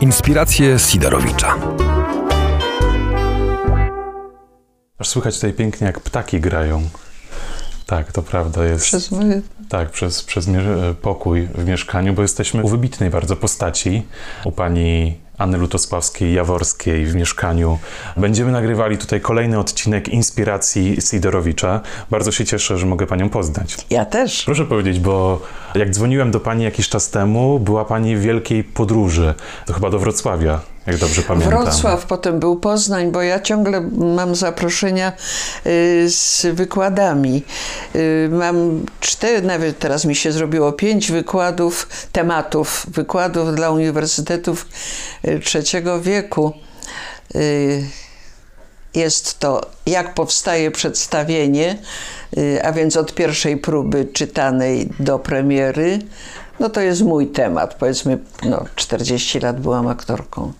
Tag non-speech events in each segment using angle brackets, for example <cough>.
Inspiracje Sidorowicza. Aż słychać tutaj pięknie, jak ptaki grają. Tak, to prawda jest. Przez moje... Tak, przez, przez pokój w mieszkaniu, bo jesteśmy u wybitnej bardzo postaci, u pani Anny Lutosławskiej-Jaworskiej w mieszkaniu. Będziemy nagrywali tutaj kolejny odcinek Inspiracji Sidorowicza. Bardzo się cieszę, że mogę panią poznać. Ja też. Proszę powiedzieć, bo jak dzwoniłem do pani jakiś czas temu, była pani w wielkiej podróży, to chyba do Wrocławia, jak dobrze pamiętam. Wrocław, potem był Poznań, bo ja ciągle mam zaproszenia y, z wykładami. Y, mam cztery, nawet teraz mi się zrobiło pięć wykładów, tematów, wykładów dla uniwersytetów y, trzeciego wieku. Jest to, jak powstaje przedstawienie, a więc od pierwszej próby czytanej do premiery. No to jest mój temat. Powiedzmy, no 40 lat byłam aktorką.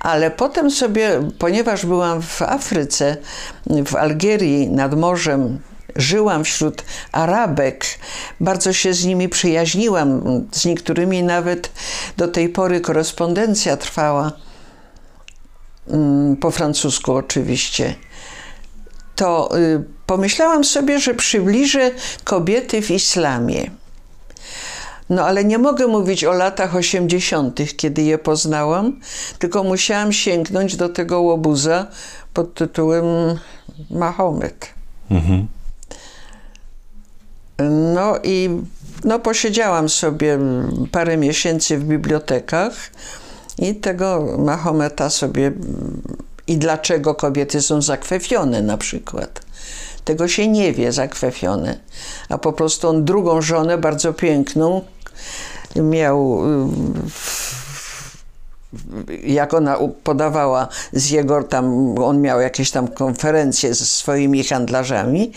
Ale potem sobie, ponieważ byłam w Afryce, w Algierii, nad morzem, żyłam wśród Arabek, bardzo się z nimi przyjaźniłam, z niektórymi nawet do tej pory korespondencja trwała, po francusku oczywiście, to y, pomyślałam sobie, że przybliżę kobiety w islamie. No ale nie mogę mówić o latach 80., kiedy je poznałam, tylko musiałam sięgnąć do tego łobuza pod tytułem Mahomet. Mhm. No i no, posiedziałam sobie parę miesięcy w bibliotekach i tego Mahometa sobie i dlaczego kobiety są zakwefione na przykład. Tego się nie wie, zakwefione. A po prostu on drugą żonę, bardzo piękną, miał jak ona podawała z jego tam, on miał jakieś tam konferencje ze swoimi handlarzami,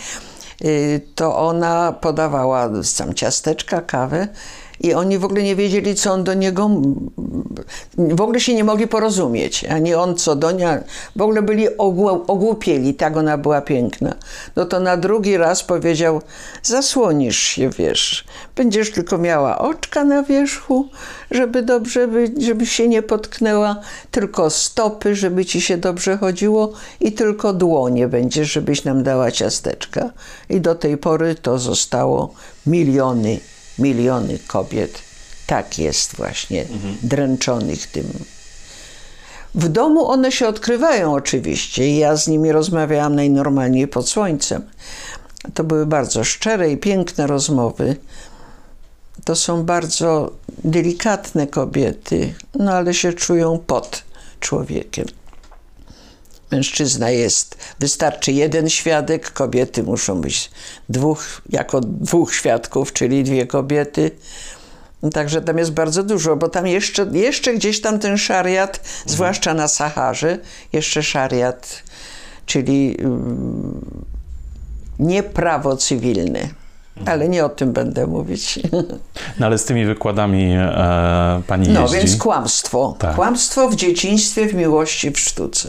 y, to ona podawała tam ciasteczka, kawę i oni w ogóle nie wiedzieli, co on do niego. W ogóle się nie mogli porozumieć. Ani on, co do niej. W ogóle byli ogłupieli, tak ona była piękna. No to na drugi raz powiedział: Zasłonisz się, wiesz. Będziesz tylko miała oczka na wierzchu, żeby dobrze, żeby się nie potknęła, tylko stopy, żeby ci się dobrze chodziło, i tylko dłonie będziesz, żebyś nam dała ciasteczka. I do tej pory to zostało miliony miliony kobiet, tak jest właśnie, mhm. dręczonych tym. W domu one się odkrywają oczywiście ja z nimi rozmawiałam najnormalniej pod słońcem. To były bardzo szczere i piękne rozmowy. To są bardzo delikatne kobiety, no ale się czują pod człowiekiem. Mężczyzna jest, wystarczy jeden świadek, kobiety muszą być dwóch, jako dwóch świadków, czyli dwie kobiety. Także tam jest bardzo dużo, bo tam jeszcze, jeszcze gdzieś tam ten szariat, mhm. zwłaszcza na Saharze, jeszcze szariat, czyli um, nie prawo cywilne. Mhm. Ale nie o tym będę mówić. No ale z tymi wykładami e, pani no, jeździ. Więc kłamstwo. Tak. Kłamstwo w dzieciństwie, w miłości, w sztuce.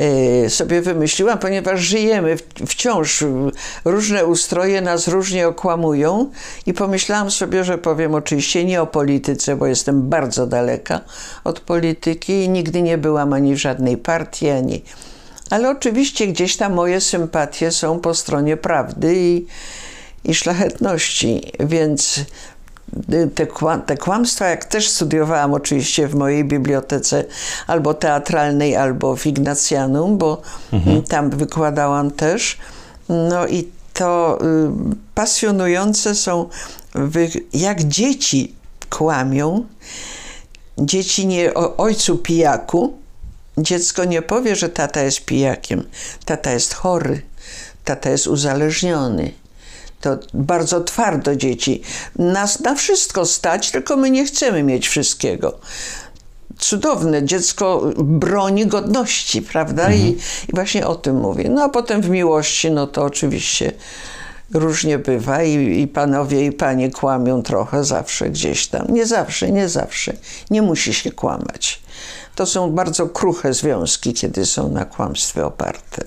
E, sobie wymyśliłam, ponieważ żyjemy wciąż, różne ustroje nas różnie okłamują i pomyślałam sobie, że powiem oczywiście nie o polityce, bo jestem bardzo daleka od polityki i nigdy nie byłam ani w żadnej partii, ani... Ale oczywiście gdzieś tam moje sympatie są po stronie prawdy i, i szlachetności, więc te, te kłamstwa, jak też studiowałam oczywiście w mojej bibliotece albo teatralnej, albo w Ignacjanum, bo mhm. tam wykładałam też. No i to y, pasjonujące są, jak dzieci kłamią. Dzieci nie o ojcu pijaku. Dziecko nie powie, że tata jest pijakiem. Tata jest chory. Tata jest uzależniony. To bardzo twardo dzieci. Nas na wszystko stać, tylko my nie chcemy mieć wszystkiego. Cudowne, dziecko broni godności, prawda? Mhm. I, I, właśnie o tym mówię. No a potem w miłości, no to oczywiście różnie bywa i, i panowie i panie kłamią trochę zawsze gdzieś tam. Nie zawsze, nie zawsze. Nie musi się kłamać. To są bardzo kruche związki, kiedy są na kłamstwie oparte.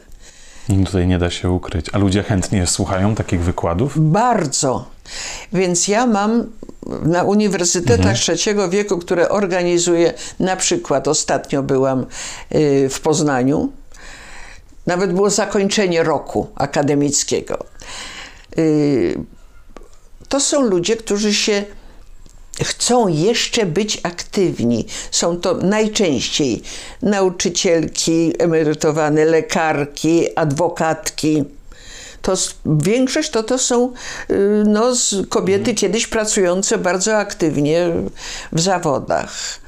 I tutaj nie da się ukryć. A ludzie chętnie słuchają takich wykładów? Bardzo. Więc ja mam na uniwersytetach trzeciego wieku, które organizuje, na przykład ostatnio byłam y, w Poznaniu, nawet było zakończenie roku akademickiego. Y, To są ludzie, którzy się chcą jeszcze być aktywni. Są to najczęściej nauczycielki, emerytowane lekarki, adwokatki. To większość to, to są y, no, kobiety kiedyś pracujące bardzo aktywnie w zawodach.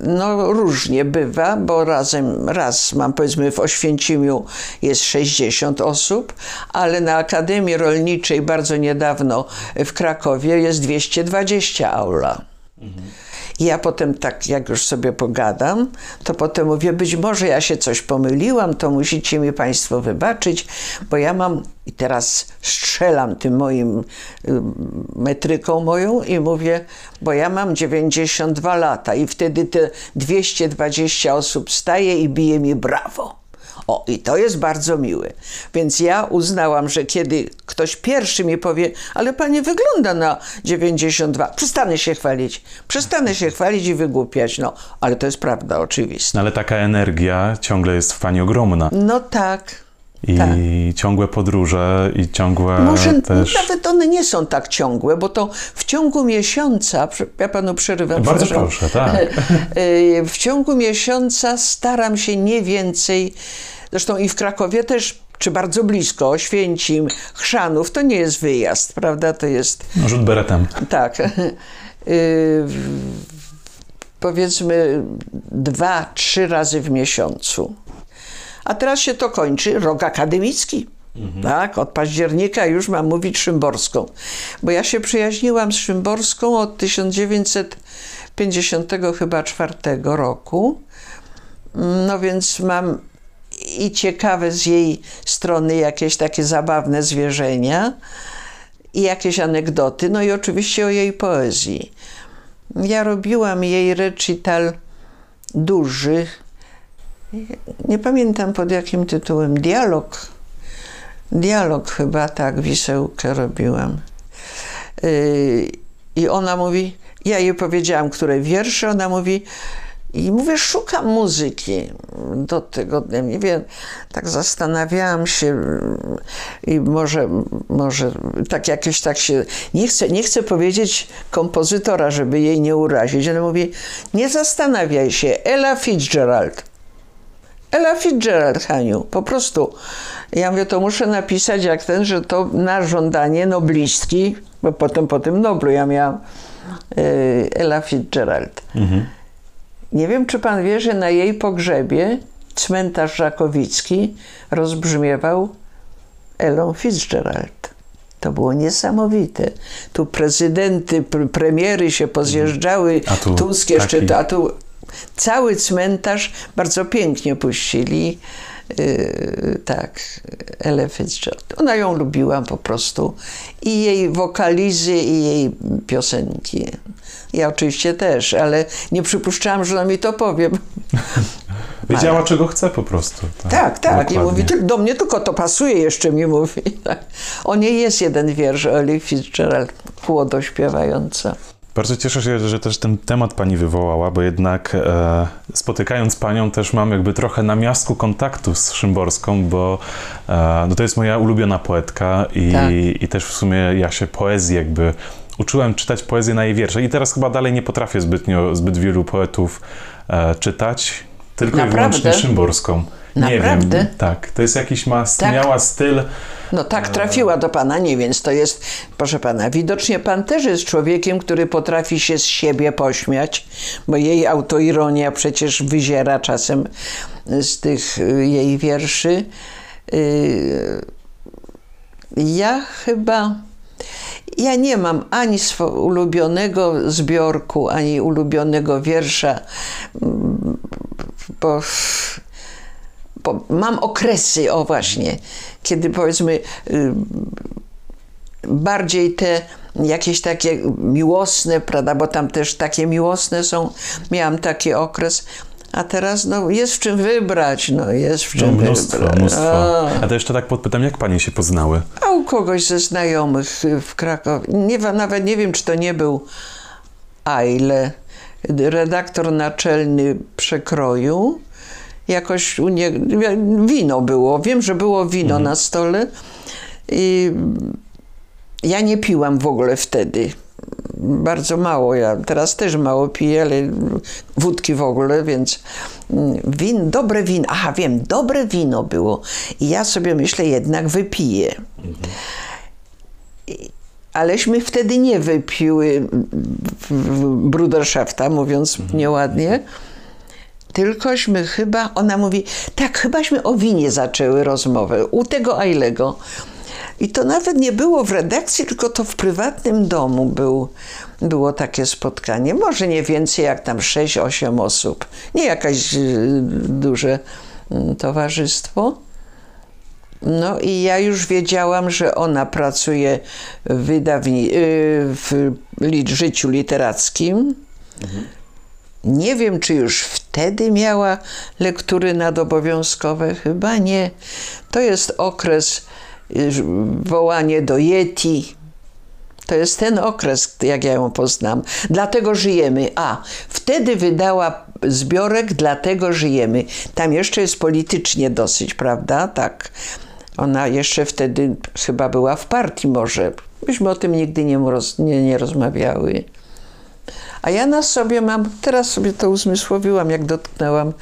No różnie bywa, bo razem, raz mam powiedzmy w Oświęcimiu jest 60 osób, ale na Akademii Rolniczej bardzo niedawno w Krakowie jest 220 aula. I ja potem tak, jak już sobie pogadam, to potem mówię, być może ja się coś pomyliłam, to musicie mi Państwo wybaczyć, bo ja mam, i teraz strzelam tym moim y, metryką moją i mówię, bo ja mam 92 lata i wtedy te 220 osób staje i bije mi brawo. O, i to jest bardzo miłe. Więc ja uznałam, że kiedy ktoś pierwszy mi powie, ale pani wygląda na 92, przestanę się chwalić. Przestanę się chwalić i wygłupiać. No, ale to jest prawda, oczywiście. No, ale taka energia ciągle jest w pani ogromna. No tak. I tak. ciągłe podróże, i ciągłe Może też... nawet one nie są tak ciągłe, bo to w ciągu miesiąca, ja panu przerywam. Bardzo proszę, tak. <laughs> Y, W ciągu miesiąca staram się nie więcej, zresztą i w Krakowie też, czy bardzo blisko, Oświęcim, Chrzanów, to nie jest wyjazd, prawda? To jest No, rzut beretem. tak. <laughs> Y, powiedzmy dwa, trzy razy w miesiącu. A teraz się to kończy, rok akademicki. Tak, od października już mam mówić szymborską. Bo ja się przyjaźniłam z szymborską od 1950 chyba czwartego roku. No więc mam i ciekawe z jej strony jakieś takie zabawne zwierzenia i jakieś anegdoty, no i oczywiście o jej poezji. Ja robiłam jej recital duży, nie pamiętam pod jakim tytułem, dialog. Dialog chyba, tak, wisełkę robiłam. Yy, I ona mówi, ja jej powiedziałam, które wiersze, ona mówi, i mówię, szukam muzyki do tego. Nie wiem, tak zastanawiałam się i może, może tak jakieś tak się, nie chcę, nie chcę powiedzieć kompozytora, żeby jej nie urazić. Ona mówi, nie zastanawiaj się, Ella Fitzgerald. Ella Fitzgerald, Haniu, po prostu. Ja mówię, to muszę napisać jak ten, że to na żądanie noblistki, bo potem po tym Noblu ja miałam y, Ella Fitzgerald. Nie wiem, czy pan wie, że na jej pogrzebie cmentarz Żakowicki rozbrzmiewał Elą Fitzgerald. To było niesamowite. Tu prezydenty, pr- premiery się pozjeżdżały, tu Tusk jeszcze, taki- a tu cały cmentarz bardzo pięknie puścili. Yy, tak, Elę Fitzgerald. Ona ją lubiłam po prostu. I jej wokalizy, i jej piosenki. Ja oczywiście też, ale nie przypuszczałam, że ona mi to powie. <laughs> Wiedziała, czego chce po prostu. Tak, tak. I dokładnie. mówi, "Ty- do mnie tylko to pasuje, jeszcze mi mówi. Tak. <laughs> O niej jest jeden wiersz Eli Fitzgerald, kłodo śpiewająca. Bardzo cieszę się, że też ten temat pani wywołała, bo jednak e, spotykając panią też mam jakby trochę na miastku kontaktu z Szymborską, bo e, no to jest moja ulubiona poetka i, Tak. i też w sumie ja się poezji jakby uczyłem czytać poezję na jej wiersze i teraz chyba dalej nie potrafię zbytnio, zbyt wielu poetów e, czytać, tylko Naprawdę? i wyłącznie Szymborską. Nie Naprawdę? wiem, tak. To jest jakiś ma, Tak. miała styl, No tak trafiła do pana, nie więc to jest, proszę pana, widocznie pan też jest człowiekiem, który potrafi się z siebie pośmiać, bo jej autoironia przecież wyziera czasem z tych y, jej wierszy. Y, Ja chyba. Ja nie mam ani swojego ulubionego zbiorku, ani ulubionego wiersza, bo mam okresy, o właśnie, kiedy powiedzmy y, bardziej te jakieś takie miłosne, prawda, bo tam też takie miłosne są, miałam taki okres, A teraz no, jest w czym wybrać, no jest w czym No, mnóstwo, wybrać. mnóstwo. A. A to jeszcze tak podpytam, jak panie się poznały? A u kogoś ze znajomych w Krakowie, nie, nawet nie wiem, czy to nie był Aile, redaktor naczelny przekroju. Jakoś u nie, wino było. Wiem, że było wino na stole. I ja nie piłam w ogóle wtedy. Bardzo mało. Ja teraz też mało piję, ale wódki w ogóle, więc mm, win, dobre wino. Aha, wiem, dobre wino było. I ja sobie myślę, jednak wypiję. I- Aleśmy wtedy nie wypiły Bruderschafta, mówiąc nieładnie. Tylkośmy chyba, ona mówi, tak, chybaśmy o winie zaczęły rozmowę, u tego Ailego. I to nawet nie było w redakcji, tylko to w prywatnym domu był, było takie spotkanie. Może nie więcej jak tam 6-8 osób. Nie jakaś y, duże mm, towarzystwo. No i ja już wiedziałam, że ona pracuje w, wydawni- y, w życiu literackim. Nie wiem, czy już wtedy miała lektury nadobowiązkowe, chyba nie. To jest okres y, wołanie do Yeti. To jest ten okres, jak ja ją poznam. Dlatego żyjemy. A, wtedy wydała zbiorek Dlatego żyjemy. Tam jeszcze jest politycznie dosyć, prawda? Tak. Ona jeszcze wtedy chyba była w partii może. Myśmy o tym nigdy nie, roz, nie, nie rozmawiały. A ja na sobie mam, teraz sobie to uzmysłowiłam, jak dotknęłam.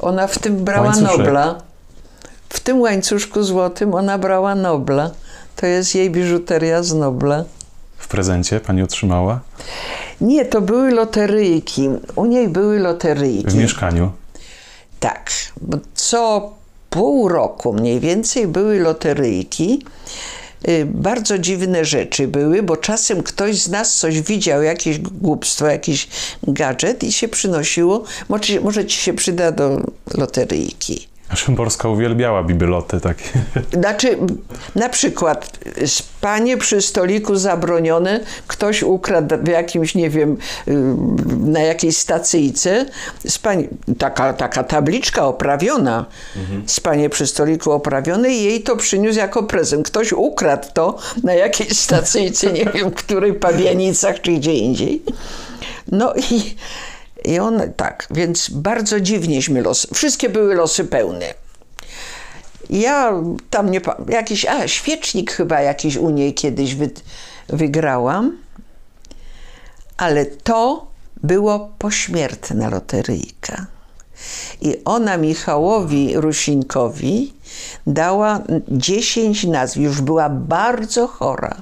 Ona w tym brała Łańcuszek. Nobla. W tym łańcuszku złotym ona brała Nobla. To jest jej biżuteria z Nobla. W prezencie pani otrzymała? Nie, to były loteryjki. U niej były loteryjki. W mieszkaniu? Tak, co pół roku mniej więcej były loteryjki. Y, Bardzo dziwne rzeczy były, bo czasem ktoś z nas coś widział, jakieś głupstwo, jakiś gadżet i się przynosiło. Może, może ci się przyda do loteryjki. Szymborska uwielbiała bibeloty takie. Znaczy, na przykład spanie przy stoliku zabronione, ktoś ukradł w jakimś, nie wiem, y, na jakiejś stacyjce, spanie, taka, taka tabliczka oprawiona, spanie przy stoliku oprawione i jej to przyniósł jako prezent. Ktoś ukradł to na jakiejś stacyjce, nie wiem, której pawianicach czy gdzie indziej. No i, i on tak, więc bardzo dziwnieśmy los. Wszystkie były losy pełne. Ja tam nie jakiś, a świecznik chyba jakiś u niej kiedyś wy, wygrałam, ale to było pośmiertna loteryjka. I ona Michałowi Rusinkowi dała 10 nazw. Już była bardzo chora.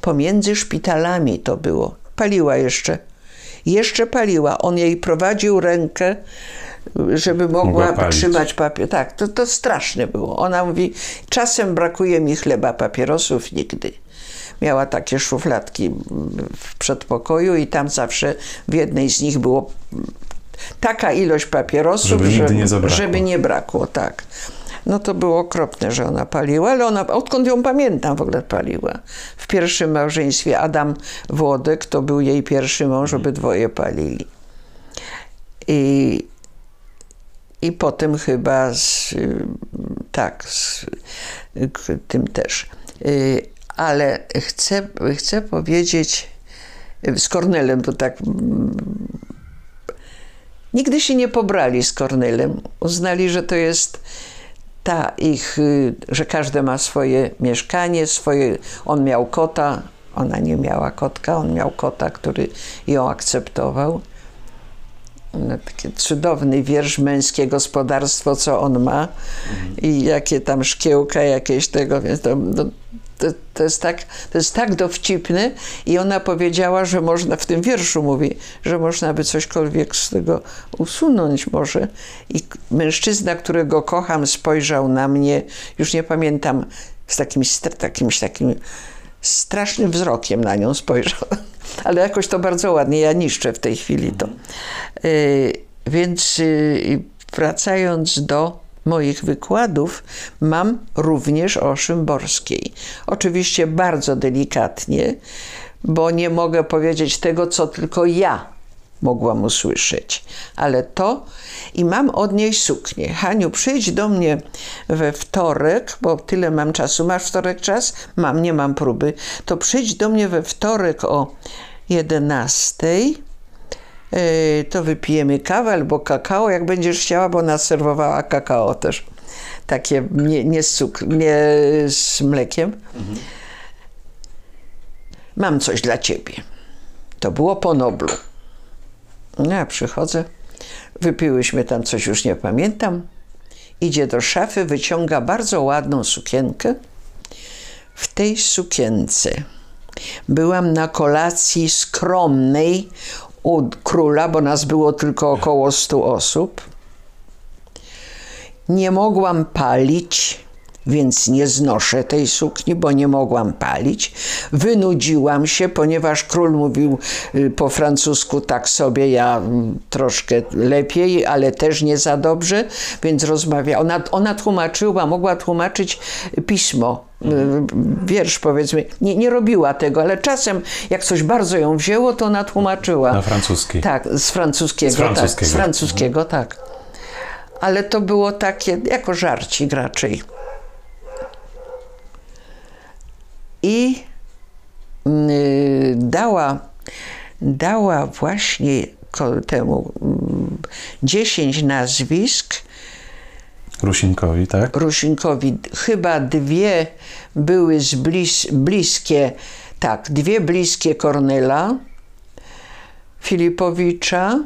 Pomiędzy szpitalami to było. Paliła jeszcze. Jeszcze paliła. On jej prowadził rękę, żeby mogła, Mogła trzymać papier. Tak, to, to straszne było. Ona mówi, czasem brakuje mi chleba, papierosów nigdy. Miała takie szufladki w przedpokoju i tam zawsze w jednej z nich było taka ilość papierosów, Żeby nigdy nie żeby nie brakło, tak. No to było okropne, że ona paliła, ale ona, odkąd ją pamiętam, w ogóle paliła. W pierwszym małżeństwie Adam Włodek to był jej pierwszy mąż, obydwoje palili. I, i potem chyba z, tak, z tym też. Y, Ale chcę, chcę powiedzieć, y, z Kornelem to tak Nigdy się nie pobrali z Kornelem. Uznali, że to jest ta ich, y, że każdy ma swoje mieszkanie, swoje. On miał kota, ona nie miała kotka, on miał kota, który ją akceptował. No, taki cudowny wiersz Męskie gospodarstwo, co on ma i jakie tam szkiełka jakieś tego, więc to, no, to, to, jest tak, to jest tak dowcipne i ona powiedziała, że można, w tym wierszu mówi, że można by cośkolwiek z tego usunąć może. I mężczyzna, którego kocham, spojrzał na mnie, już nie pamiętam, z takim, takimś takim strasznym wzrokiem na nią spojrzał. <laughs> Ale jakoś to bardzo ładnie, ja niszczę w tej chwili to. Y, więc y, wracając do moich wykładów, mam również o Szymborskiej. Oczywiście bardzo delikatnie, bo nie mogę powiedzieć tego, co tylko ja mogłam usłyszeć. Ale to i mam od niej suknię. Haniu, przyjdź do mnie we wtorek, bo tyle mam czasu. Masz wtorek czas? Mam, nie mam próby. To przyjdź do mnie we wtorek o 11. Yy, to wypijemy kawę albo kakao, jak będziesz chciała, bo ona serwowała kakao też. Takie nie, nie, z, cukr, nie z mlekiem. Mam coś dla ciebie. To było po Noblu. No, ja przychodzę, wypiłyśmy tam coś, już nie pamiętam. Idzie do szafy, wyciąga bardzo ładną sukienkę. W tej sukience byłam na kolacji skromnej u króla, bo nas było tylko około 100 osób. Nie mogłam palić, więc nie znoszę tej sukni, bo nie mogłam palić. Wynudziłam się, ponieważ król mówił y, po francusku tak sobie, ja mm, troszkę lepiej, ale też nie za dobrze, więc rozmawiała. Ona, ona tłumaczyła, mogła tłumaczyć pismo, y, wiersz powiedzmy. Nie, nie robiła tego, ale czasem jak coś bardzo ją wzięło, to ona tłumaczyła. Na francuski. Tak, z francuskiego. Z francuskiego. Tak, z francuskiego, tak. Ale to było takie, jako żarcik raczej. I y, dała, dała właśnie temu mm, 10 nazwisk, Rusinkowi, tak? Rusinkowi chyba dwie były z blis, bliskie, tak, dwie bliskie Kornela, Filipowicza.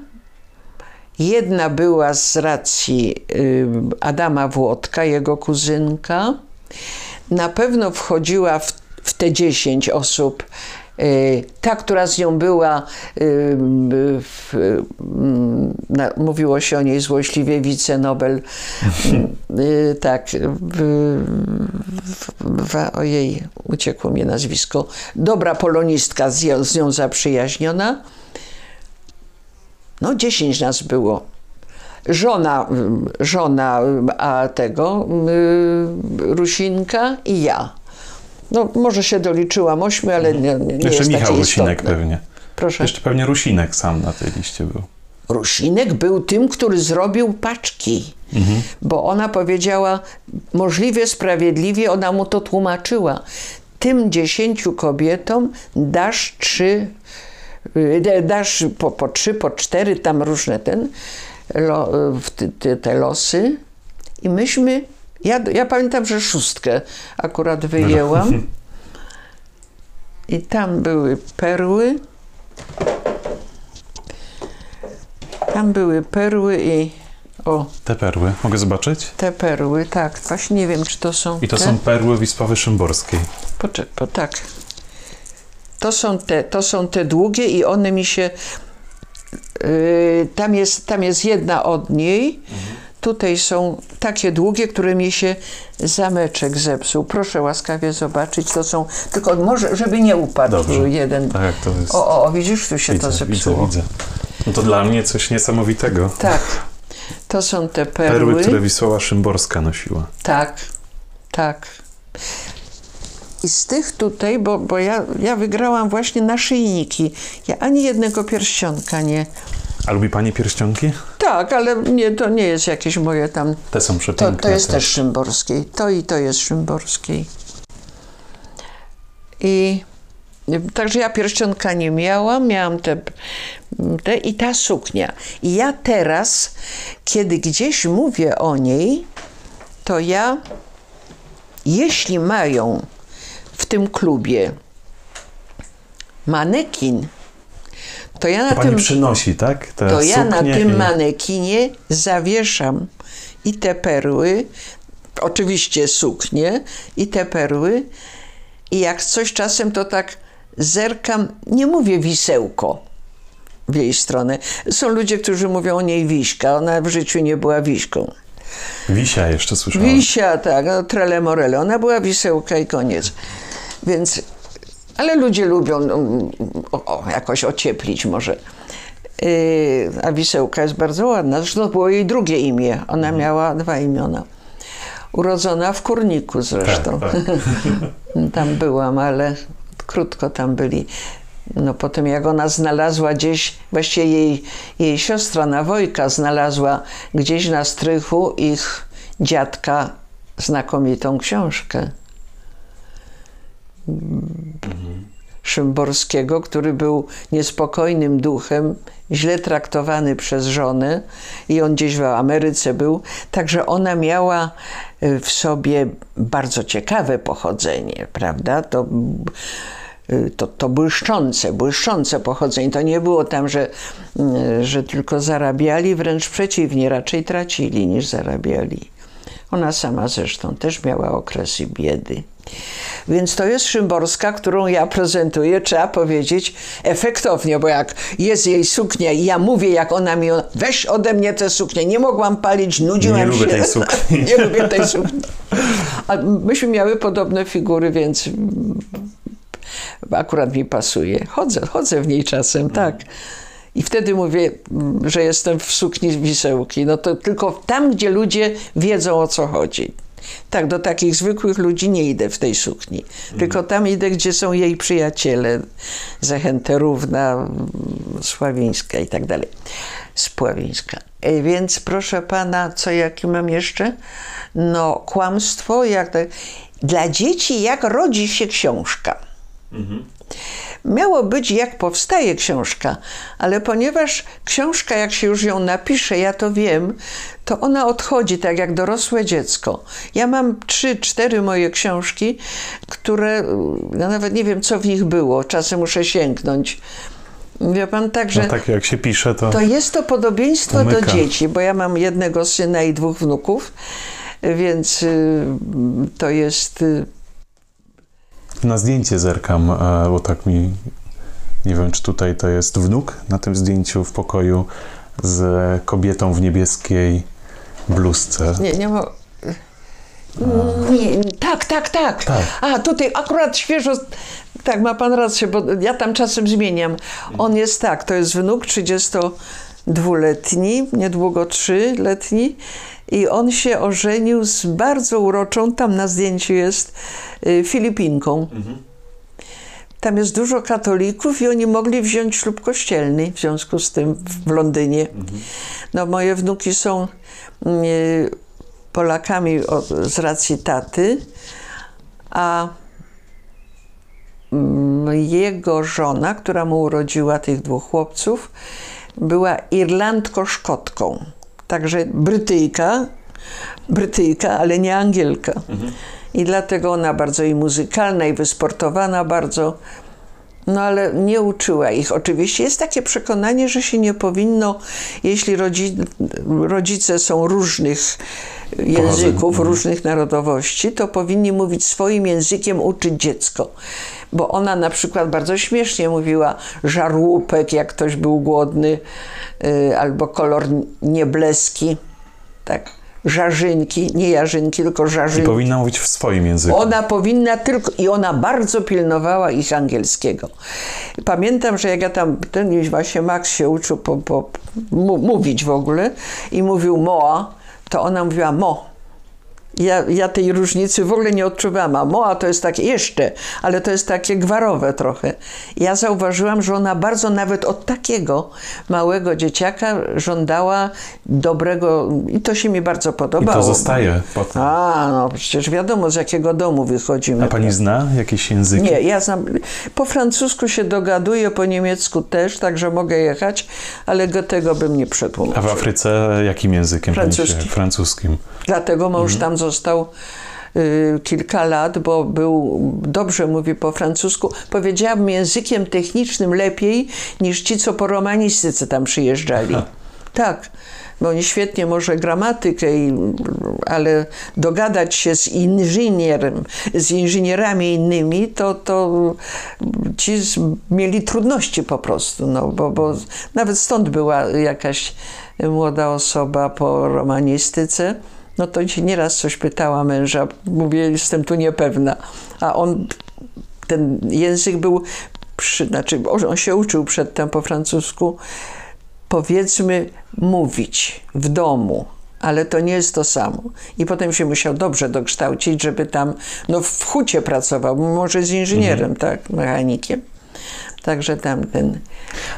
Jedna była z racji y, Adama Włodka, jego kuzynka. Na pewno wchodziła w, w te 10 osób y, ta, która z nią była, y, na, mówiło się o niej złośliwie, wicenobel, y, tak, ojej, uciekło mi nazwisko, dobra polonistka, z, nią zaprzyjaźniona. No, 10 nas było. Żona, żona a tego, y, Rusinka i ja. No, może się doliczyłam ośmiu, ale nie, nie Jeszcze jest Michał Rusinek istotne. pewnie. Proszę. Jeszcze pewnie Rusinek sam na tej liście był. Rusinek był tym, który zrobił paczki, bo ona powiedziała możliwie sprawiedliwie, ona mu to tłumaczyła. Tym dziesięciu kobietom dasz trzy, y, dasz po, po trzy, po cztery, tam różne ten, lo, te, te, te losy i myśmy, ja, ja pamiętam, że szóstkę akurat wyjęłam i tam były perły, Tam były perły i o, Te perły. Mogę zobaczyć? te perły, tak. Właśnie nie wiem, czy to są I to te. są perły Wisławy Szymborskiej. Poczekaj, po, tak. To są, te, to są te długie i one mi się... Yy, tam, jest, tam jest jedna od niej. Tutaj są takie długie, które mi się zameczek zepsuł. Proszę łaskawie zobaczyć. To są... Tylko może, żeby nie upadł Dobrze. jeden. Tak, to jest... O, o, o, widzisz, tu się to widzę, widzę, zepsuło. widzę. No to dla mnie coś niesamowitego. Tak. To są te perły. Perły, które Wisława Szymborska nosiła. Tak, tak. I z tych tutaj, bo, bo ja, ja wygrałam właśnie naszyjniki. Ja ani jednego pierścionka nie. A lubi pani pierścionki? Tak, ale nie, to nie jest jakieś moje tam. Te są To, przepiękne. to jest też. też Szymborskiej. To i to jest Szymborskiej. I także ja pierścionka nie miałam, miałam te, te i ta suknia. I ja teraz, kiedy gdzieś mówię o niej, to ja, jeśli mają w tym klubie manekin, to ja na pani tym przynosi, tak? Te to ja na tym i- manekinie zawieszam i te perły, oczywiście suknie i te perły i jak coś czasem to tak zerkam, nie mówię wisełko w jej stronę. Są ludzie, którzy mówią o niej wiśka, ona w życiu nie była wiśką. Wisia jeszcze słyszałem. Wisia, tak, no, trele morele. Ona była wisełka i koniec. Więc, ale ludzie lubią no, o, o, jakoś ocieplić może. Yy, a wisełka jest bardzo ładna. Zresztą to było jej drugie imię. Ona miała dwa imiona. Urodzona w Kurniku zresztą. Tak, tak. <laughs> Tam byłam, ale krótko tam byli. No potem jak ona znalazła gdzieś, właściwie jej, jej siostra Nawojka znalazła gdzieś na strychu ich dziadka znakomitą książkę. Szymborskiego, który był niespokojnym duchem, źle traktowany przez żonę i on gdzieś w Ameryce był. Także ona miała y, w sobie bardzo ciekawe pochodzenie, prawda? To, y, to, to błyszczące, błyszczące pochodzenie. To nie było tam, że, y, że tylko zarabiali, wręcz przeciwnie, raczej tracili niż zarabiali. Ona sama zresztą też miała okresy biedy. Więc to jest Szymborska, którą ja prezentuję, trzeba powiedzieć, efektownie, bo jak jest jej suknia i ja mówię, jak ona mi, weź ode mnie tę suknię, nie mogłam palić, nudziłam Nie się. lubię tej sukni. <laughs> nie lubię tej sukni. A myśmy miały podobne figury, więc akurat mi pasuje. Chodzę, chodzę w niej czasem, tak. I wtedy mówię, że jestem w sukni wisełki. No to tylko tam, gdzie ludzie wiedzą o co chodzi. Tak, do takich zwykłych ludzi nie idę w tej sukni. Tylko tam idę, gdzie są jej przyjaciele. Zachęterówna, Sławińska i tak dalej. Spławińska. E, Więc proszę pana, co jaki mam jeszcze? No, kłamstwo, jak dla dzieci, jak rodzi się książka. Miało być, jak powstaje książka, ale ponieważ książka, jak się już ją napisze, ja to wiem, to ona odchodzi tak jak dorosłe dziecko. Ja mam trzy, cztery moje książki, które ja nawet nie wiem, co w nich było. Czasem muszę sięgnąć. Wie pan, także No tak jak się pisze, to... to jest to podobieństwo do Umyka. dzieci, bo ja mam jednego syna i dwóch wnuków, więc y, to jest. Na zdjęcie zerkam, e, bo tak mi... Nie wiem, czy tutaj to jest wnuk na tym zdjęciu w pokoju z kobietą w niebieskiej bluzce. Nie, nie ma. Nie, tak, tak, tak, Tak. A tutaj akurat świeżo. Tak, ma pan rację, bo ja tam czasem zmieniam. On jest tak, to jest wnuk 32-letni, niedługo 3-letni. I on się ożenił z bardzo uroczą, tam na zdjęciu jest, y, Filipinką. Tam jest dużo katolików i oni mogli wziąć ślub kościelny w związku z tym w Londynie. No moje wnuki są mm, y, Polakami z racji taty, a mm, jego żona, która mu urodziła tych dwóch chłopców, była Irlandko-Szkotką. Także Brytyjka, Brytyjka, ale nie Angielka. I dlatego ona bardzo i muzykalna, i wysportowana bardzo. No ale nie uczyła ich. Oczywiście jest takie przekonanie, że się nie powinno, jeśli rodzi, rodzice są różnych języków, różnych narodowości, to powinni mówić swoim językiem, uczyć dziecko. Bo ona na przykład bardzo śmiesznie mówiła żarłupek, jak ktoś był głodny, y, albo kolor niebleski, tak. Żarzynki, nie jarzynki, tylko I żarzynki. powinna mówić w swoim języku. Ona powinna tylko, i ona bardzo pilnowała ich angielskiego. Pamiętam, że jak ja tam, ten właśnie Max się uczył po, po, mówić w ogóle i mówił moa, to ona mówiła mo. Ja, ja tej różnicy w ogóle nie odczuwałam. A moa to jest takie jeszcze, ale to jest takie gwarowe trochę. Ja zauważyłam, że ona bardzo nawet od takiego małego dzieciaka żądała dobrego i to się mi bardzo I podobało. to zostaje potem. A, no przecież wiadomo, z jakiego domu wychodzimy. A pani zna jakieś języki? Nie, ja znam. Po francusku się dogaduję, po niemiecku też, także mogę jechać, ale go tego bym nie A przetłumaczył. w Afryce jakim językiem pani się... Francuski. Francuskim. Dlatego mąż tam został y, kilka lat, bo był, dobrze mówi po francusku. Powiedziałabym językiem technicznym lepiej niż ci, co po romanistyce tam przyjeżdżali. Tak, bo oni świetnie może gramatykę, i, ale dogadać się z inżynierem, z inżynierami innymi, to, to ci z, mieli trudności po prostu, no, bo, bo nawet stąd była jakaś młoda osoba po romanistyce, no to się nieraz coś pytała męża, mówię, jestem tu niepewna, a on, ten język był, przy, znaczy on się uczył przedtem po francusku, powiedzmy mówić w domu, ale to nie jest to samo. I potem się musiał dobrze dokształcić, żeby tam, no w hucie pracował, może z inżynierem, tak, mechanikiem. Także tamten.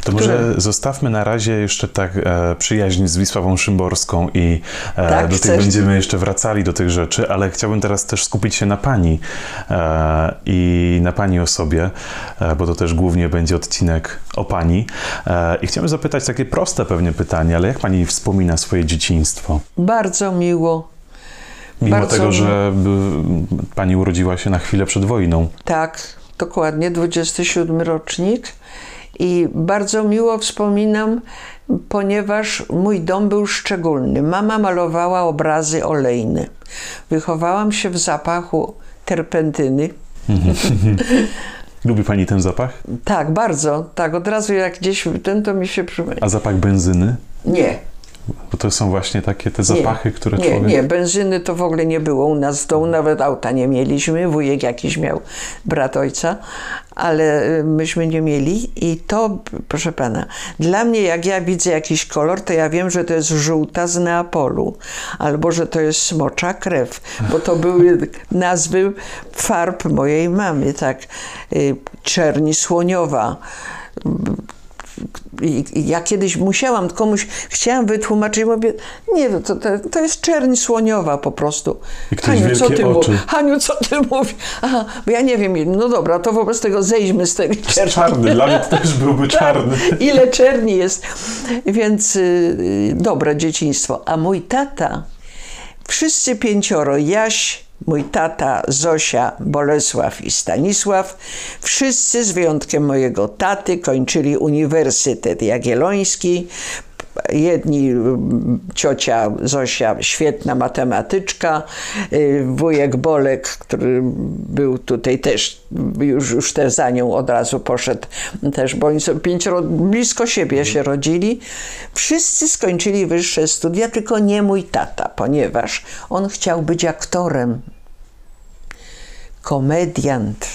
To może zostawmy na razie jeszcze tak e, przyjaźń z Wisławą Szymborską i e, Tak, do tych będziemy jeszcze wracali do tych rzeczy, ale chciałbym teraz też skupić się na Pani e, i na Pani osobie, e, bo to też głównie będzie odcinek o Pani. E, I chciałbym zapytać takie proste pewnie pytanie, ale jak Pani wspomina swoje dzieciństwo? Bardzo miło. Mimo Bardzo tego, że by, Pani urodziła się na chwilę przed wojną. Tak, dokładnie, 27 rocznik. I bardzo miło wspominam, ponieważ mój dom był szczególny. Mama malowała obrazy olejne. Wychowałam się w zapachu terpentyny. <laughs> Lubi Pani ten zapach? Tak, bardzo. Tak, od razu jak gdzieś ten, to mi się przypomina. A zapach benzyny? Nie, Bo to są właśnie takie te zapachy, które nie, człowiek... nie, benzyny to w ogóle nie było u nas w domu, nawet auta nie mieliśmy. Wujek jakiś miał, brat ojca, ale y, myśmy nie mieli. I to, proszę pana, dla mnie, jak ja widzę jakiś kolor, to ja wiem, że to jest żółta z Neapolu, albo że to jest smocza krew, bo to były nazwy farb mojej mamy, tak. Y, Czerni słoniowa. Ja kiedyś musiałam komuś, chciałam wytłumaczyć, mówię, nie, no to, to, jest czerń słoniowa po prostu. I ktoś Haniu, co ty oczy. mówisz? Haniu, co ty mówisz? Aha, bo ja nie wiem, no dobra, to wobec tego zejdźmy z tej czerni. Czarny, dla mnie <laughs> też byłby czarny. Ile czerni jest. Więc y, y, dobre dzieciństwo. A mój tata, wszyscy pięcioro, Jaś, mój tata, Zosia, Bolesław i Stanisław, wszyscy z wyjątkiem mojego taty kończyli Uniwersytet Jagielloński. Jedni, mm, ciocia Zosia, świetna matematyczka, y, wujek Bolek, który był tutaj też, już, już też za nią od razu poszedł też, bo oni są pięcioro, blisko siebie się rodzili. Wszyscy skończyli wyższe studia, tylko nie mój tata, ponieważ on chciał być aktorem, komediant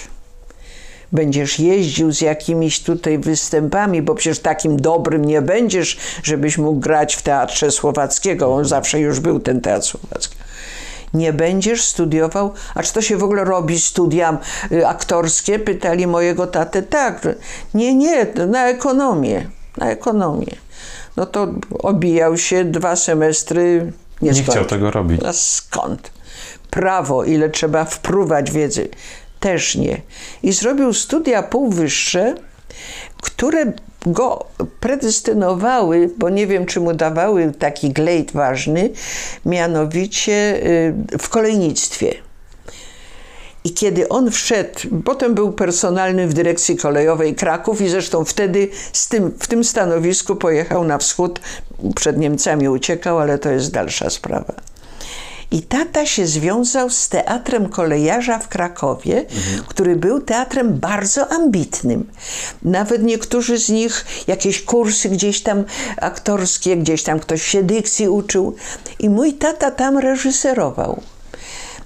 będziesz jeździł z jakimiś tutaj występami, bo przecież takim dobrym nie będziesz, żebyś mógł grać w Teatrze Słowackiego. On zawsze już był ten Teatr Słowacki. Nie będziesz studiował, a czy to się w ogóle robi studia y, aktorskie? Pytali mojego tatę. Tak, nie, nie, na ekonomię, na ekonomię. No to obijał się dwa semestry, nie, Nie chciał tego robić. A skąd? Prawo, ile trzeba wprówać wiedzy? Też nie. I zrobił studia półwyższe, które go predestynowały, bo nie wiem, czy mu dawały taki glejt ważny, mianowicie y, w kolejnictwie. I kiedy on wszedł, potem był personalny w dyrekcji kolejowej Kraków i zresztą wtedy z tym, w tym stanowisku pojechał na wschód, przed Niemcami uciekał, ale to jest dalsza sprawa. I tata się związał z teatrem kolejarza w Krakowie, który był teatrem bardzo ambitnym. Nawet niektórzy z nich jakieś kursy gdzieś tam aktorskie, gdzieś tam ktoś się dykcji uczył. I mój tata tam reżyserował.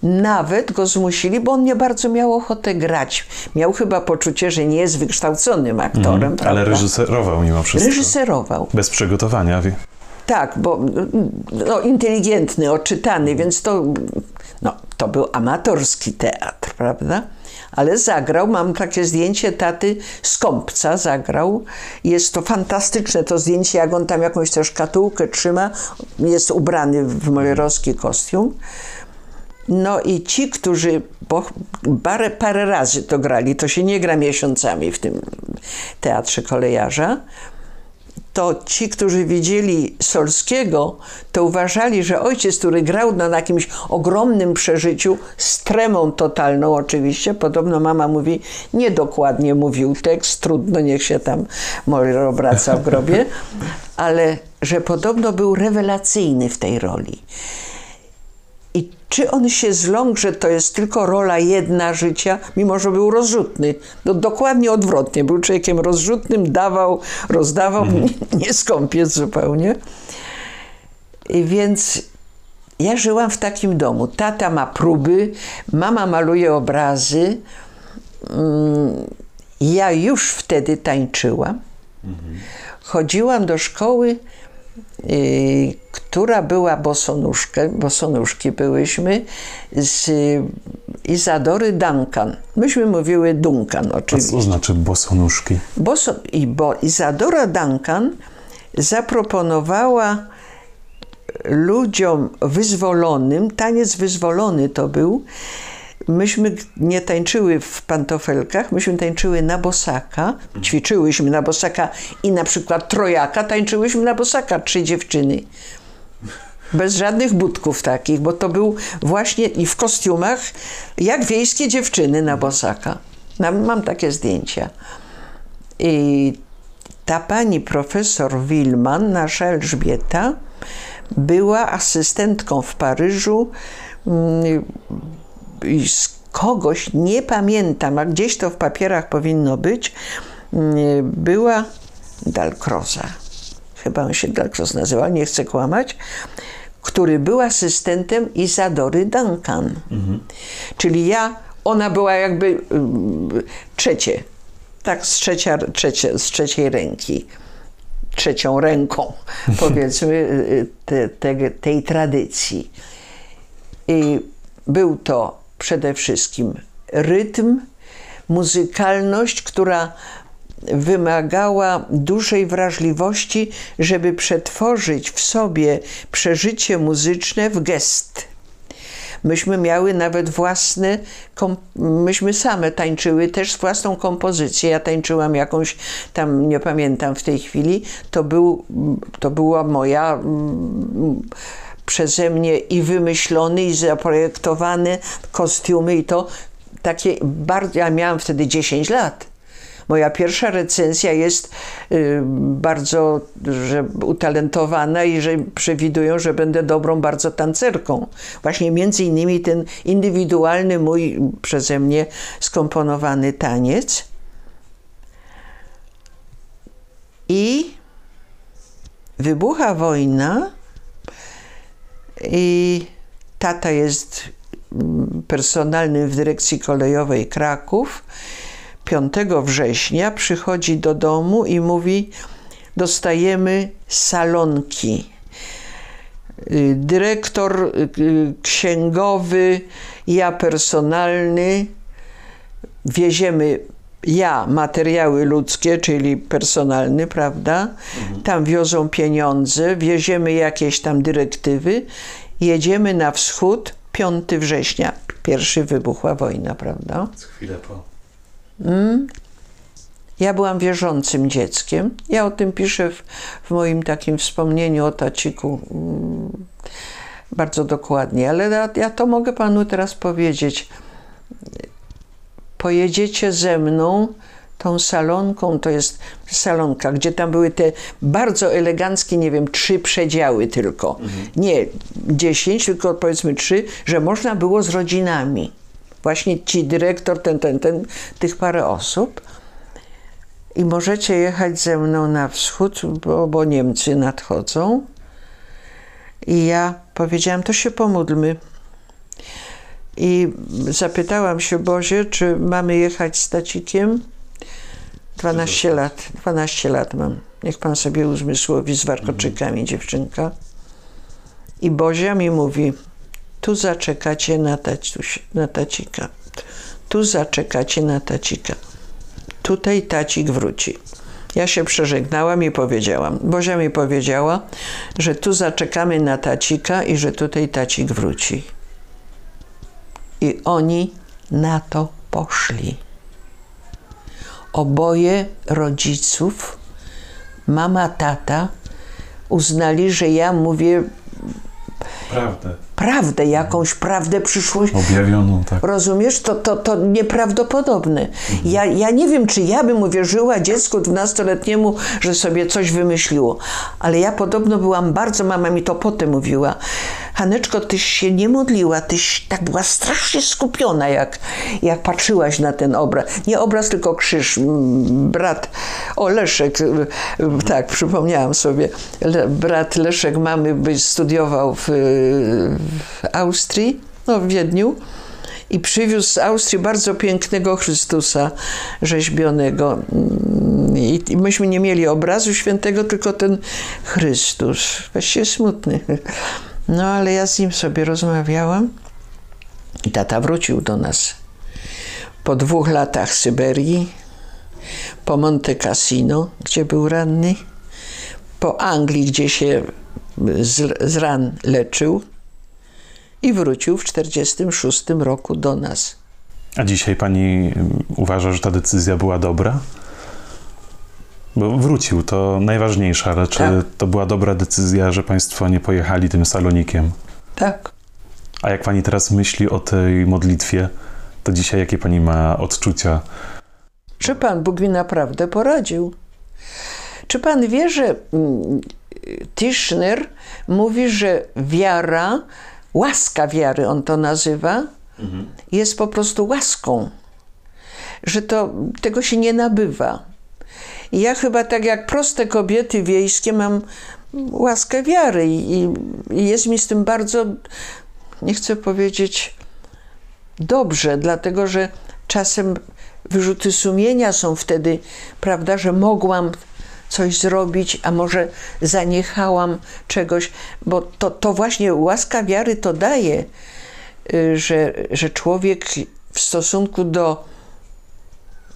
Nawet go zmusili, bo on nie bardzo miał ochotę grać. Miał chyba poczucie, że nie jest wykształconym aktorem. Mhm. Ale reżyserował mimo wszystko. Reżyserował. Bez przygotowania. Tak, bo no, inteligentny, oczytany, więc to, no, to był amatorski teatr, prawda? Ale zagrał, mam takie zdjęcie taty z Kąpca, zagrał. Jest to fantastyczne to zdjęcie, jak on tam jakąś tę szkatułkę trzyma, jest ubrany w molerowski kostium. No i ci, którzy po, parę, parę razy to grali, to się nie gra miesiącami w tym teatrze kolejarza, to ci, którzy widzieli Solskiego, to uważali, że ojciec, który grał na jakimś ogromnym przeżyciu, z tremą totalną oczywiście, podobno mama mówi, niedokładnie mówił tekst, trudno, niech się tam Moller obraca w grobie, <laughs> ale że podobno był rewelacyjny w tej roli. Czy on się zląkł, że to jest tylko rola jedna życia, mimo że był rozrzutny? No dokładnie odwrotnie. Był człowiekiem rozrzutnym, dawał, rozdawał, <laughs> nie, nie skąpiec zupełnie. I więc ja żyłam w takim domu. Tata ma próby, mama maluje obrazy. Mm, Ja już wtedy tańczyłam. Chodziłam do szkoły która była bosonóżkę, bosonóżki byłyśmy z Izadory Duncan. Myśmy mówiły Duncan A oczywiście. co znaczy bosonóżki? Boso, i bo Izadora Duncan zaproponowała ludziom wyzwolonym, taniec wyzwolony to był. Myśmy nie tańczyły w pantofelkach, myśmy tańczyły na bosaka, ćwiczyłyśmy na bosaka i na przykład trojaka tańczyłyśmy na bosaka, trzy dziewczyny. Bez żadnych budków takich, bo to był właśnie i w kostiumach, jak wiejskie dziewczyny na bosaka. Mam, takie zdjęcia. I ta pani profesor Wilman, nasza Elżbieta, była asystentką w Paryżu mm, kogoś, nie pamiętam, a gdzieś to w papierach powinno być, mm, była Dalcroza. Chyba on się Dalcroz nazywał, nie chcę kłamać który był asystentem Izadory Duncan. Czyli ja, ona była jakby um, trzecie, tak z, trzecia, trzecie, z trzeciej ręki, trzecią ręką, <laughs> powiedzmy, y, te, te, tej tradycji. I był to przede wszystkim rytm, muzykalność, która wymagała dużej wrażliwości, żeby przetworzyć w sobie przeżycie muzyczne w gest. Myśmy miały nawet własne, myśmy same tańczyły też własną kompozycję. Ja tańczyłam jakąś, tam nie pamiętam w tej chwili, to, był, to była moja przeze mnie i wymyślony, i zaprojektowany kostiumy i to takie bardzo, ja miałam wtedy 10 lat. Moja pierwsza recenzja jest y, bardzo że utalentowana i że przewidują, że będę dobrą bardzo tancerką. Właśnie między innymi ten indywidualny mój przeze mnie skomponowany taniec. I wybucha wojna i tata jest personalnym w dyrekcji kolejowej Kraków 5 września przychodzi do domu i mówi: Dostajemy salonki. Dyrektor księgowy, ja personalny, wieziemy ja materiały ludzkie, czyli personalny, prawda? Mhm. Tam wiozą pieniądze, wieziemy jakieś tam dyrektywy, jedziemy na wschód 5 września. Pierwszy wybuchła wojna, prawda? Chwilę po. Mm. Ja byłam wierzącym dzieckiem. Ja o tym piszę w, w moim takim wspomnieniu o Taciku mm, bardzo dokładnie, ale ja, ja to mogę panu teraz powiedzieć. Pojedziecie ze mną tą salonką, to jest salonka, gdzie tam były te bardzo eleganckie, nie wiem, trzy przedziały tylko. Mhm. Nie dziesięć, tylko powiedzmy trzy, że można było z rodzinami właśnie ci dyrektor, ten, ten, ten, tych parę osób. I możecie jechać ze mną na wschód, bo, bo Niemcy nadchodzą. I ja powiedziałam, to się pomódlmy. I zapytałam się Bozie, czy mamy jechać z Tacikiem? 12 lat, 12 lat mam. Niech pan sobie uzmysłowi z warkoczykami, dziewczynka. I Bozia mi mówi, tu zaczekacie na, taciuś, na tacika. Tu zaczekacie na tacika. Tutaj tacik wróci. Ja się przeżegnałam i powiedziałam. Bozia mi powiedziała, że tu zaczekamy na tacika i że tutaj tacik wróci. I oni na to poszli. Oboje rodziców, mama, tata, uznali, że ja mówię Prawdę. Prawdę, jakąś prawdę przyszłość. Objawioną, tak. Rozumiesz? To, to, to nieprawdopodobne. Mhm. Ja, ja nie wiem, czy ja bym uwierzyła dziecku dwunastoletniemu, że sobie coś wymyśliło. Ale ja podobno byłam bardzo, mama mi to potem mówiła. Haneczko, tyś się nie modliła, tyś tak była strasznie skupiona, jak, jak patrzyłaś na ten obraz. Nie obraz, tylko krzyż. Brat, o Leszek, tak, przypomniałam sobie. Brat Leszek mamy studiował w, w Austrii, no w Wiedniu i przywiózł z Austrii bardzo pięknego Chrystusa rzeźbionego. Mm, I myśmy nie mieli obrazu świętego, tylko ten Chrystus. Właściwie smutny. No ale ja z nim sobie rozmawiałam i tata wrócił do nas. Po dwóch latach Syberii, po Monte Cassino, gdzie był ranny, po Anglii, gdzie się z, z ran leczył i wrócił w 1946 roku do nas. A dzisiaj pani uważa, że ta decyzja była dobra? Bo wrócił, to najważniejsze, ale czy Tak. to była dobra decyzja, że państwo nie pojechali tym salonikiem? Tak. A jak pani teraz myśli o tej modlitwie, to dzisiaj jakie pani ma odczucia? Że Pan Bóg mi naprawdę poradził. Czy Pan wie, że mm, Tischner mówi, że wiara, łaska wiary, on to nazywa, jest po prostu łaską. Że to, tego się nie nabywa. Ja chyba tak jak proste kobiety wiejskie mam łaskę wiary i, i- i jest mi z tym bardzo, nie chcę powiedzieć, dobrze, dlatego że czasem wyrzuty sumienia są wtedy, prawda, że mogłam coś zrobić, a może zaniechałam czegoś, bo to, to właśnie łaska wiary to daje, y, że, że człowiek w stosunku do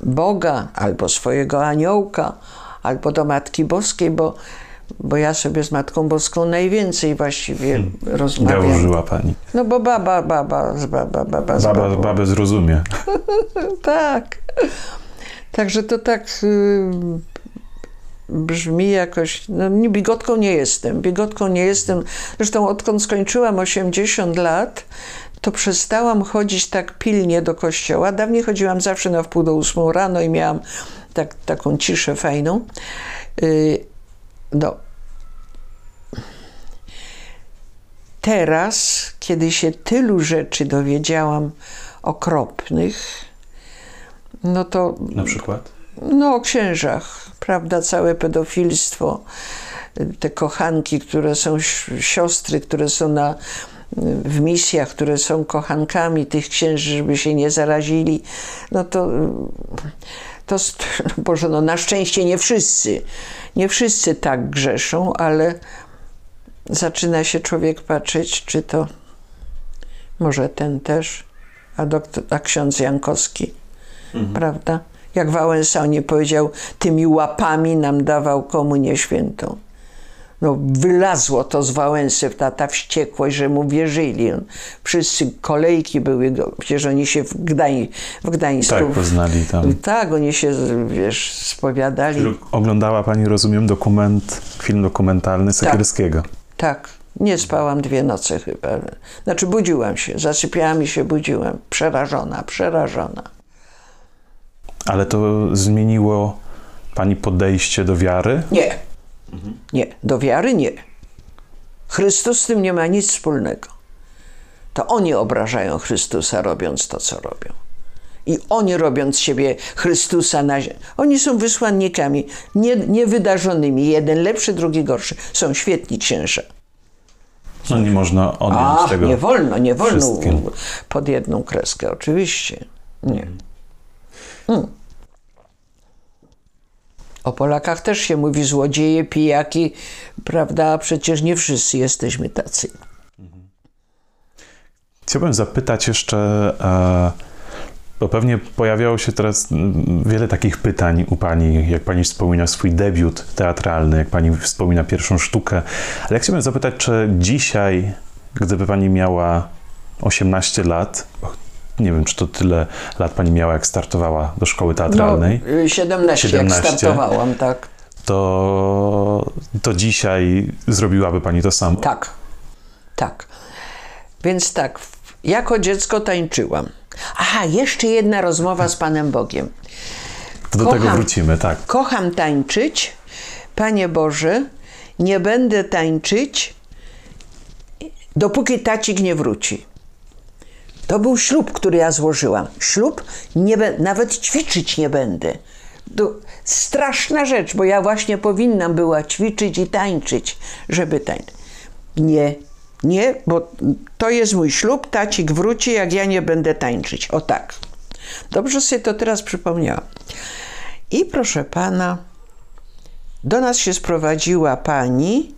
Boga albo swojego aniołka, albo do Matki Boskiej, bo, bo ja sobie z Matką Boską najwięcej właściwie rozmawiam. Gałużyła pani. No bo baba, baba, z baba, baba, z Baba, babą. babę zrozumie. <laughs> Tak. Także to tak y, brzmi jakoś. No, nie, bigotką nie jestem. Bigotką nie jestem. Zresztą odkąd skończyłam 80 lat, to przestałam chodzić tak pilnie do kościoła. Dawniej chodziłam zawsze na wpół do ósmą rano i miałam tak, taką ciszę fajną. Y, no. Teraz, kiedy się tylu rzeczy dowiedziałam okropnych, no to Na przykład? no, o księżach, prawda, całe pedofilstwo, te kochanki, które są siostry, które są na, w misjach, które są kochankami tych księży, żeby się nie zarazili, no to, to no Boże, no na szczęście nie wszyscy, nie wszyscy tak grzeszą, ale zaczyna się człowiek patrzeć, czy to może ten też, a, doktor, a ksiądz Jankowski, prawda? Jak Wałęsa nie powiedział, tymi łapami nam dawał komunię świętą. No, wylazło to z Wałęsy, ta, ta wściekłość, że mu wierzyli. Wszyscy kolejki były, przecież oni się w, Gdań, w Gdańsku... Tak, poznali tam. Tak, oni się, wiesz, spowiadali. Oglądała pani, rozumiem, dokument, film dokumentalny Sekierskiego. Tak, nie spałam dwie noce chyba. Znaczy budziłam się, zasypiałam i się budziłam. Przerażona, przerażona. Ale to zmieniło pani podejście do wiary? Nie. Nie, do wiary nie. Chrystus z tym nie ma nic wspólnego. To oni obrażają Chrystusa, robiąc to, co robią. I oni robiąc siebie Chrystusa na ziemię. Oni są wysłannikami nie, niewydarzonymi. Jeden lepszy, drugi gorszy. Są świetni księża. No nie można odjąć A, tego. nie wolno, nie wolno wszystkim. pod jedną kreskę, oczywiście. Nie. Mm. O Polakach też się mówi złodzieje, pijaki, prawda? Przecież nie wszyscy jesteśmy tacy. Chciałbym zapytać jeszcze, e, bo pewnie pojawiało się teraz wiele takich pytań u pani, jak pani wspomina swój debiut teatralny, jak pani wspomina pierwszą sztukę, ale chciałbym zapytać, czy dzisiaj, gdyby pani miała 18 lat, nie wiem, czy to tyle lat pani miała, jak startowała do szkoły teatralnej, No, y, 17, 17. jak startowałam, tak. to, to dzisiaj zrobiłaby pani to samo? Tak, tak. Więc tak, jako dziecko tańczyłam. Aha, jeszcze jedna rozmowa z Panem Bogiem. To do tego kocham. wrócimy, tak. Kocham tańczyć. Panie Boże, nie będę tańczyć, dopóki tacik nie wróci. To był ślub, który ja złożyłam. Ślub, nie nawet ćwiczyć nie będę. To straszna rzecz, bo ja właśnie powinnam była ćwiczyć i tańczyć, żeby tańczyć. Nie, Nie, bo to jest mój ślub, tacik wróci, jak ja nie będę tańczyć. O tak. Dobrze sobie to teraz przypomniałam. I proszę pana, do nas się sprowadziła pani,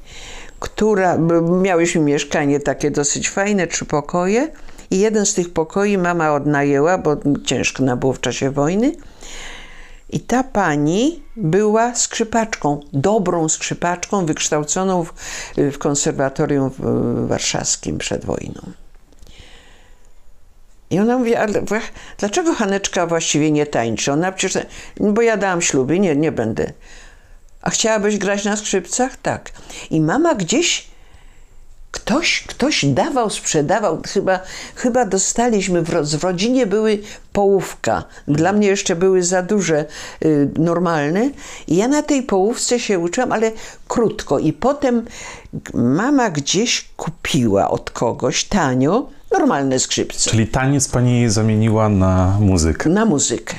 która, miałyśmy mieszkanie takie dosyć fajne, trzy pokoje i jeden z tych pokoi mama odnajęła, bo ciężko nam było w czasie wojny. I ta pani była skrzypaczką, dobrą skrzypaczką, wykształconą w, w konserwatorium warszawskim przed wojną. I ona mówi, ale dlaczego Haneczka właściwie nie tańczy? Ona przecież, no bo ja dałam śluby, nie, nie będę. A chciałabyś grać na skrzypcach? Tak. I mama gdzieś, ktoś, ktoś dawał, sprzedawał, chyba, chyba dostaliśmy, w, w rodzinie były połówka. Dla mnie jeszcze były za duże, y, normalne. I ja na tej połówce się uczyłam, ale krótko. I potem mama gdzieś kupiła od kogoś tanio normalne skrzypce Czyli taniec pani zamieniła na muzykę. na muzykę.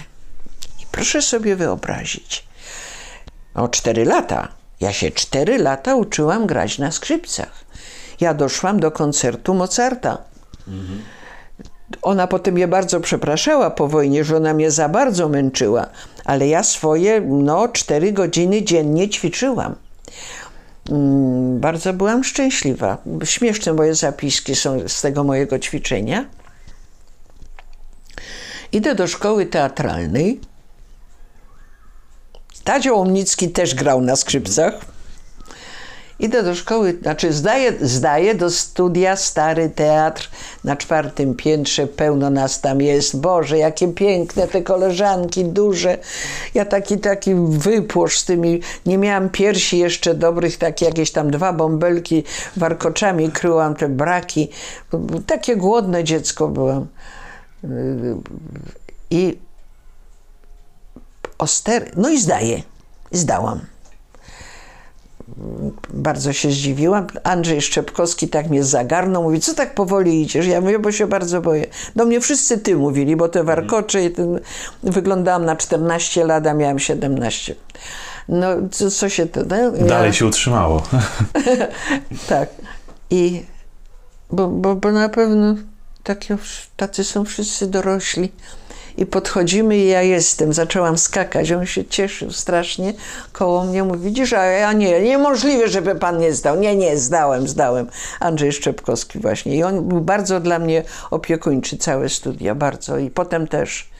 I proszę sobie wyobrazić, o cztery lata. Ja się cztery lata uczyłam grać na skrzypcach. Ja doszłam do koncertu Mozarta. Ona potem mnie bardzo przepraszała po wojnie, że ona mnie za bardzo męczyła, ale ja swoje, no, cztery godziny dziennie ćwiczyłam. Mm, Bardzo byłam szczęśliwa. Śmieszne moje zapiski są z tego mojego ćwiczenia. Idę do szkoły teatralnej. Tadzio Łomnicki też grał na skrzypcach. Idę do szkoły, znaczy zdaję, zdaję do studia Stary Teatr na czwartym piętrze, pełno nas tam jest. Boże, jakie piękne te koleżanki, duże. Ja taki, taki wypłosz z tymi, nie miałam piersi jeszcze dobrych, takie jakieś tam dwa bąbelki warkoczami kryłam te braki. Takie głodne dziecko byłam. I oster... No i zdaję. Zdałam. Bardzo się zdziwiłam. Andrzej Szczepkowski tak mnie zagarnął. Mówi, co tak powoli idziesz? Ja mówię, bo się bardzo boję. Do mnie wszyscy ty mówili, bo te warkocze i ten... Wyglądałam na 14 lat, a miałam 17. No, co, co się to... No, ja- Dalej się utrzymało. <laughs> tak. I bo, bo, bo na pewno takie, tacy są wszyscy dorośli. I podchodzimy i ja jestem. Zaczęłam skakać. On się cieszył strasznie. Koło mnie mówi, widzisz, a ja nie, niemożliwe, żeby pan nie zdał. Nie, nie, zdałem, zdałem. Andrzej Szczepkowski właśnie. I on był bardzo dla mnie opiekuńczy, całe studia, bardzo. I potem też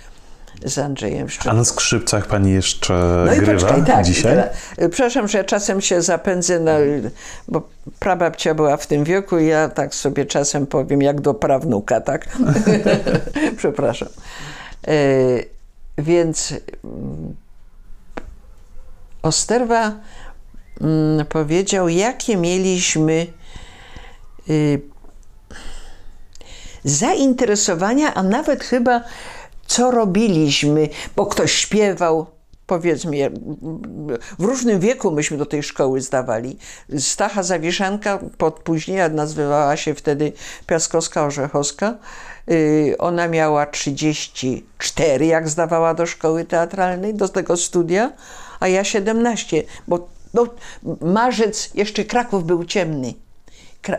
z Andrzejem A Szczepkowskim. na skrzypcach pani jeszcze No i grywa poczekaj, tak. dzisiaj? teraz- Przepraszam, że ja czasem się zapędzę, na, bo prababcia była w tym wieku i ja tak sobie czasem powiem, jak do prawnuka, tak? <laughs> Przepraszam. E, więc mm, Osterwa mm, powiedział, jakie mieliśmy y, zainteresowania, a nawet chyba co robiliśmy, bo ktoś śpiewał. Powiedzmy, w różnym wieku myśmy do tej szkoły zdawali. Stacha Zawieszanka, pod później nazywała się wtedy Piaskowska Orzechowska. Yy, Ona miała 34, jak zdawała do szkoły teatralnej, do tego studia, a ja 17, bo no, marzec, jeszcze Kraków był ciemny,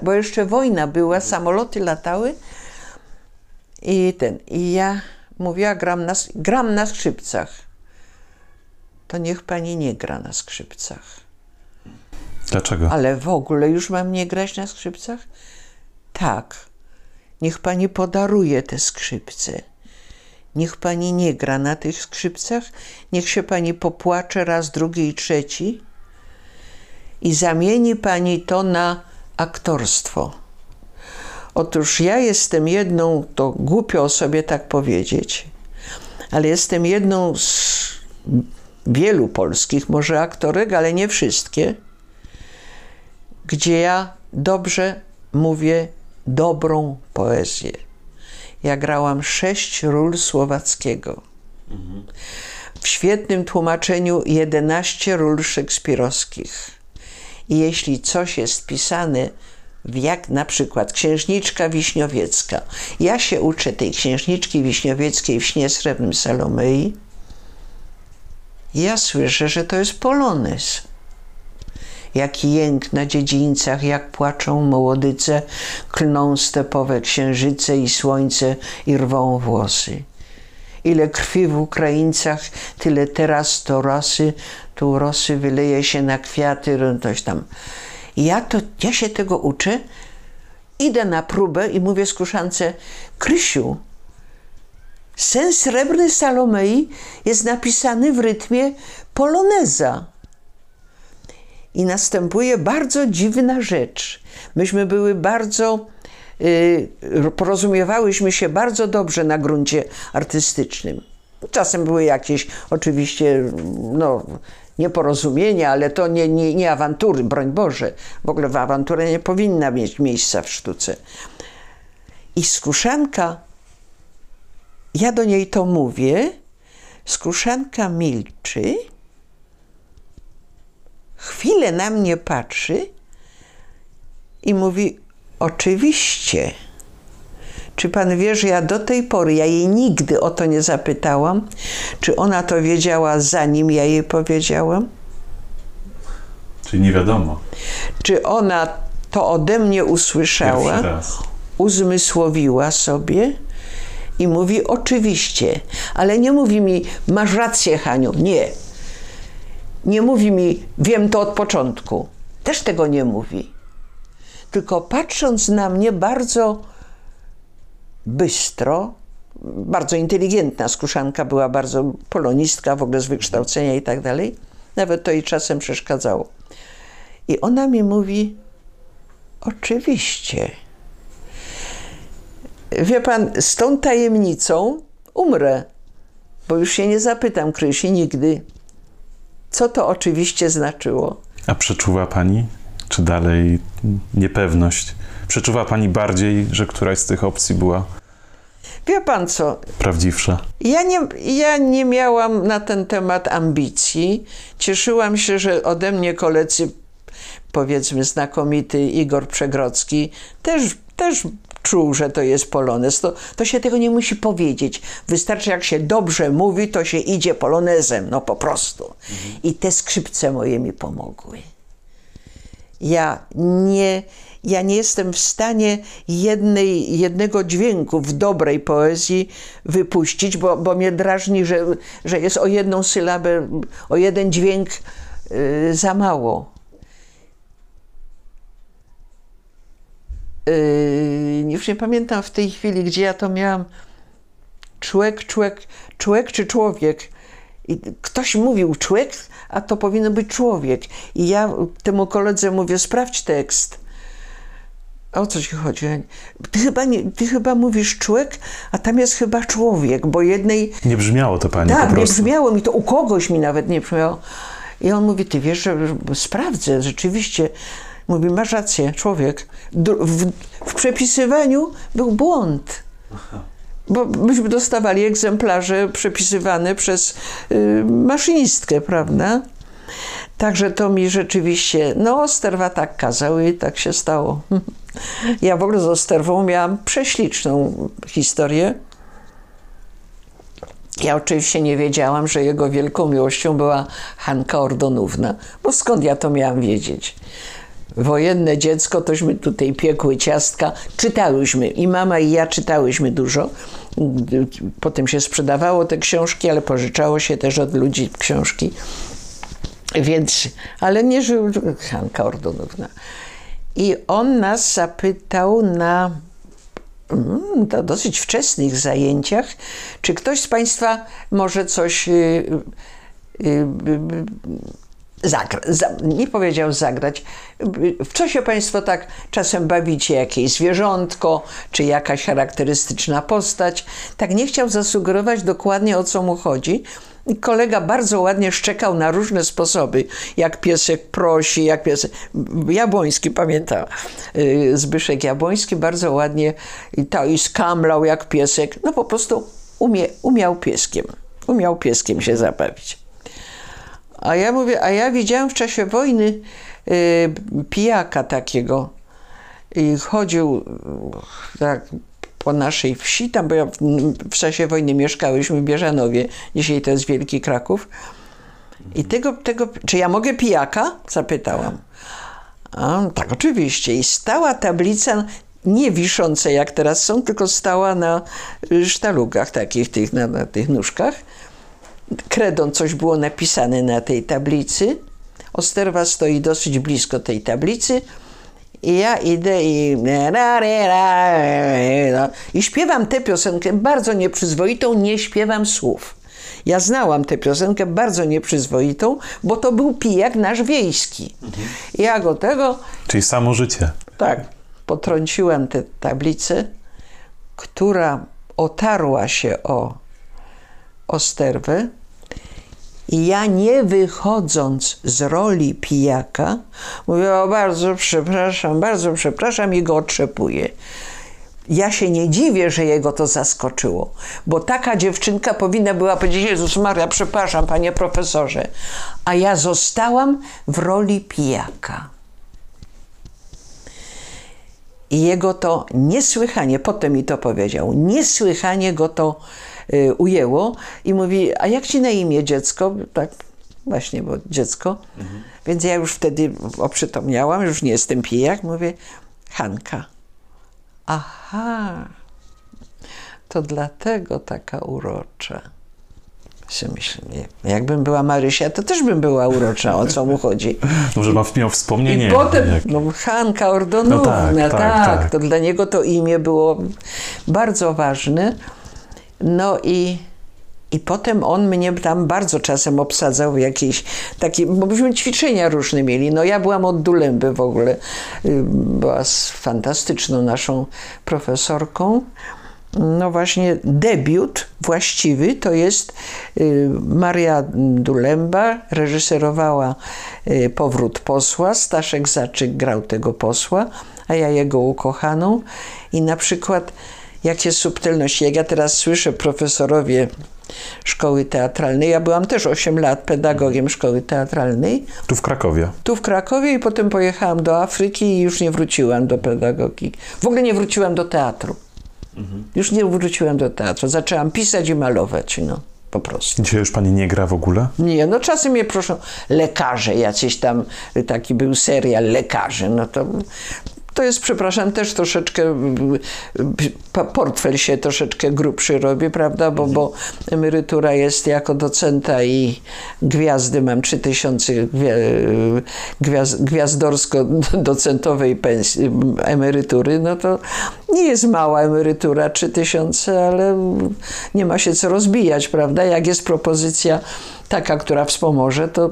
bo jeszcze wojna była, samoloty latały, i ten, i ja mówiła, gram na, gram na skrzypcach. To niech pani nie gra na skrzypcach. Dlaczego? Ale w ogóle już mam nie grać na skrzypcach? Tak. Niech pani podaruje te skrzypce. Niech pani nie gra na tych skrzypcach. Niech się pani popłacze raz, drugi i trzeci. I zamieni pani to na aktorstwo. Otóż ja jestem jedną, to głupio o sobie tak powiedzieć, ale jestem jedną z wielu polskich, może aktorek, ale nie wszystkie, gdzie ja dobrze mówię dobrą poezję. Ja grałam sześć ról słowackiego. W świetnym tłumaczeniu 11 ról szekspirowskich. I jeśli coś jest pisane jak na przykład Księżniczka Wiśniowiecka. Ja się uczę tej Księżniczki Wiśniowieckiej w śnie srebrnym Salomei. Ja słyszę, że to jest polonez. Jaki jęk na dziedzińcach, jak płaczą mołodyce, klną stepowe księżyce i słońce i rwą włosy. Ile krwi w Ukraińcach, tyle teraz to rosy, tu rosy wyleje się na kwiaty, coś tam. Ja, to, ja się tego uczę, idę na próbę i mówię skruszance, Krysiu, sen srebrny Salomei jest napisany w rytmie poloneza. I następuje bardzo dziwna rzecz. Myśmy były bardzo, yy, porozumiewałyśmy się bardzo dobrze na gruncie artystycznym. Czasem były jakieś oczywiście no, nieporozumienia, ale to nie, nie, nie awantury, broń Boże. W ogóle awantura nie powinna mieć miejsca w sztuce. I skruszanka, ja do niej to mówię, skruszanka milczy, chwilę na mnie patrzy i mówi: Oczywiście. Czy pan wie, że ja do tej pory, ja jej nigdy o to nie zapytałam, czy ona to wiedziała zanim ja jej powiedziałam? Czyli nie wiadomo. Czy ona to ode mnie usłyszała, uzmysłowiła sobie i mówi oczywiście, ale nie mówi mi masz rację Haniu, nie. Nie mówi mi wiem to od początku. Też tego nie mówi. Tylko patrząc na mnie bardzo bystro, bardzo inteligentna skruszanka, była bardzo polonistka w ogóle z wykształcenia i tak dalej. Nawet to jej czasem przeszkadzało. I ona mi mówi, oczywiście. Wie pan, z tą tajemnicą umrę, bo już się nie zapytam Krysi nigdy, co to oczywiście znaczyło. A przeczuwa pani, czy dalej niepewność? Przeczuwa pani bardziej, że któraś z tych opcji była Wie pan co, prawdziwsza? Ja nie, ja nie miałam na ten temat ambicji. Cieszyłam się, że ode mnie koledzy, powiedzmy znakomity Igor Przegrodzki, też, też czuł, że to jest polonez. To, to się tego nie musi powiedzieć. Wystarczy, jak się dobrze mówi, to się idzie polonezem, no po prostu. I te skrzypce moje mi pomogły. Ja nie, ja nie jestem w stanie jednej, jednego dźwięku w dobrej poezji wypuścić, bo, bo mnie drażni, że, że jest o jedną sylabę, o jeden dźwięk y, za mało. Y, już nie pamiętam w tej chwili, gdzie ja to miałam. Człowiek, człowiek, człowiek czy człowiek? I ktoś mówił człowiek, a to powinno być człowiek. I ja temu koledze mówię, sprawdź tekst. O co ci chodzi? Ty chyba, nie, ty chyba mówisz człowiek, a tam jest chyba człowiek, bo jednej... Nie brzmiało to pani Tak, nie brzmiało mi to, u kogoś mi nawet nie brzmiało. I on mówi, ty wiesz, że sprawdzę, rzeczywiście. Mówi, masz rację, człowiek. W, w przepisywaniu był błąd. Bo myśmy dostawali egzemplarze przepisywane przez y, maszynistkę, prawda? Także to mi rzeczywiście, no Osterwa tak kazał i tak się stało. <laughs> Ja w ogóle z Osterwą miałam prześliczną historię. Ja oczywiście nie wiedziałam, że jego wielką miłością była Hanka Ordonówna, bo skąd ja to miałam wiedzieć? Wojenne dziecko, tośmy tutaj piekły ciastka, czytałyśmy i mama i ja czytałyśmy dużo. Potem się sprzedawało te książki, ale pożyczało się też od ludzi książki. Więc, ale nie żył Hanka Ordonówna. I on nas zapytał na mm, to dosyć wczesnych zajęciach, czy ktoś z Państwa może coś y, y, y, zagra, za, nie powiedział zagrać. W co się Państwo tak czasem bawicie? Jakieś zwierzątko, czy jakaś charakterystyczna postać? Tak nie chciał zasugerować dokładnie o co mu chodzi. Kolega bardzo ładnie szczekał na różne sposoby, jak piesek prosi, jak piesek. Jabłoński, pamiętam, y, Zbyszek Jabłoński bardzo ładnie to, i skamlał jak piesek. No po prostu umie, umiał pieskiem. Umiał pieskiem się zabawić. A ja mówię, a ja widziałam w czasie wojny y, pijaka takiego. I chodził y, tak po naszej wsi, tam bo ja w, w czasie wojny mieszkałyśmy w Bieżanowie, dzisiaj to jest Wielki Kraków. I tego, tego, czy ja mogę pijaka? Zapytałam. A, tak, oczywiście. I stała tablica, nie wisząca jak teraz są, tylko stała na y, sztalugach takich, tych, na, na tych nóżkach. Kredą coś było napisane na tej tablicy. Osterwa stoi dosyć blisko tej tablicy. I ja idę i, i śpiewam tę piosenkę bardzo nieprzyzwoitą, nie śpiewam słów. Ja znałam tę piosenkę bardzo nieprzyzwoitą, bo to był pijak nasz wiejski. Ja go tego, Czyli samo życie. tak, potrąciłam tę tablicę, która otarła się o, o sterwę i ja nie wychodząc z roli pijaka, mówię, o bardzo przepraszam, bardzo przepraszam i go otrzepuję. Ja się nie dziwię, że jego to zaskoczyło, bo taka dziewczynka powinna była powiedzieć, Jezus Maria, przepraszam, panie profesorze. A ja zostałam w roli pijaka. I jego to niesłychanie, potem mi to powiedział, niesłychanie go to ujęło i mówi, a jak ci na imię dziecko? Tak, właśnie, bo dziecko. Więc ja już wtedy oprzytomniałam, już nie jestem pijak, mówię, Hanka. Aha, to dlatego taka urocza. Myślę, jakbym była Marysia, to też bym była urocza, o co mu chodzi. <laughs> Może ma miał wspomnienie. I potem, jak- no Hanka Ordonówna, No tak, tak, tak, tak. to dla niego to imię było bardzo ważne. No i, i potem on mnie tam bardzo czasem obsadzał w jakieś takie, bo myśmy ćwiczenia różne mieli. No ja byłam od Dulęby w ogóle, y, była z fantastyczną naszą profesorką. No właśnie, debiut właściwy to jest y, Maria Dulemba, reżyserowała y, Powrót posła, Staszek Zaczyk grał tego posła, a ja jego ukochaną. I na przykład jakie subtelności, jak ja teraz słyszę profesorowie szkoły teatralnej, ja byłam też 8 lat pedagogiem szkoły teatralnej, Tu w Krakowie. tu w Krakowie i potem pojechałam do Afryki i już nie wróciłam do pedagogiki. W ogóle nie wróciłam do teatru. Już nie wróciłam do teatru. Zaczęłam pisać i malować, no po prostu. Dzisiaj już pani nie gra w ogóle? Nie, no czasem mnie proszą lekarze, jacyś tam, taki był serial lekarze, no to to jest, przepraszam, też troszeczkę, pa- portfel się troszeczkę grubszy robi, prawda, bo, bo emerytura jest jako docenta i gwiazdy, mam 3000 gwi- gwiaz, gwiazdorsko-docentowej emerytury, no to nie jest mała emerytura, 3000, ale nie ma się co rozbijać, prawda, jak jest propozycja taka, która wspomoże, to,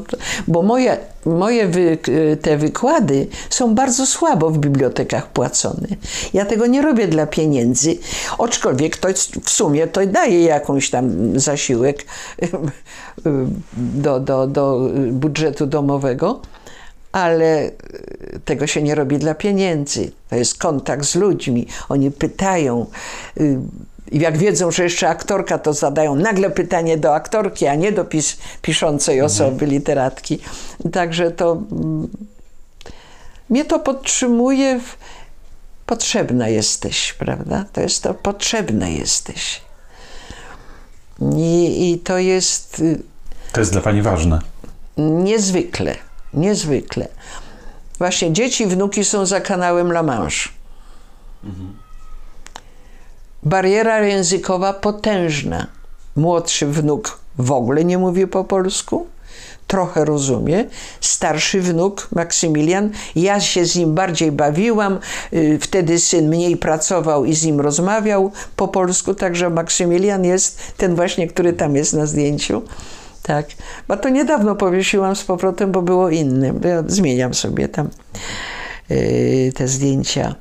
bo moje, moje wy, te wykłady są bardzo słabo w bibliotekach płacone. Ja tego nie robię dla pieniędzy, aczkolwiek to w sumie to daje jakąś tam zasiłek do, do, do budżetu domowego, ale tego się nie robi dla pieniędzy. To jest kontakt z ludźmi. Oni pytają. I jak wiedzą, że jeszcze aktorka, to zadają nagle pytanie do aktorki, a nie do pis, piszącej osoby, literatki. Także to mm, mnie to podtrzymuje. W, potrzebna jesteś, prawda? To jest to, potrzebna jesteś. I, i to jest y, To jest dla pani ważne. Niezwykle, niezwykle. Właśnie dzieci i wnuki są za kanałem La Manche. Bariera językowa potężna. Młodszy wnuk w ogóle nie mówi po polsku, trochę rozumie. Starszy wnuk, Maksymilian, ja się z nim bardziej bawiłam. y, Wtedy syn mniej pracował i z nim rozmawiał po polsku, także Maksymilian jest ten właśnie, który tam jest na zdjęciu. Tak, bo to niedawno powiesiłam z powrotem, bo było innym. Ja zmieniam sobie tam yy, te zdjęcia.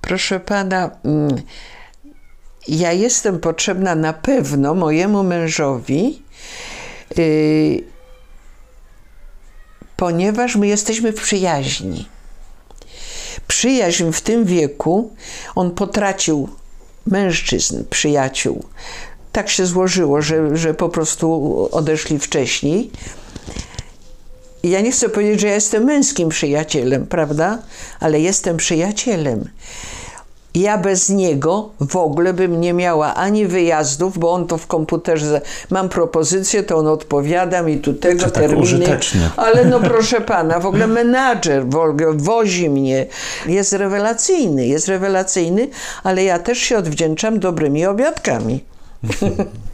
Proszę pana, mm, ja jestem potrzebna na pewno mojemu mężowi, yy, ponieważ my jesteśmy w przyjaźni. Przyjaźń w tym wieku, on potracił mężczyzn, przyjaciół. Tak się złożyło, że, że po prostu odeszli wcześniej. Ja nie chcę powiedzieć, że ja jestem męskim przyjacielem, prawda? Ale jestem przyjacielem. Ja bez niego w ogóle bym nie miała ani wyjazdów, bo on to w komputerze. Mam propozycję, to on odpowiada mi tu tego To tak terminy. użytecznie. Ale no proszę pana, w ogóle menadżer w ogóle wozi mnie. Jest rewelacyjny, jest rewelacyjny, ale ja też się odwdzięczam dobrymi obiadkami.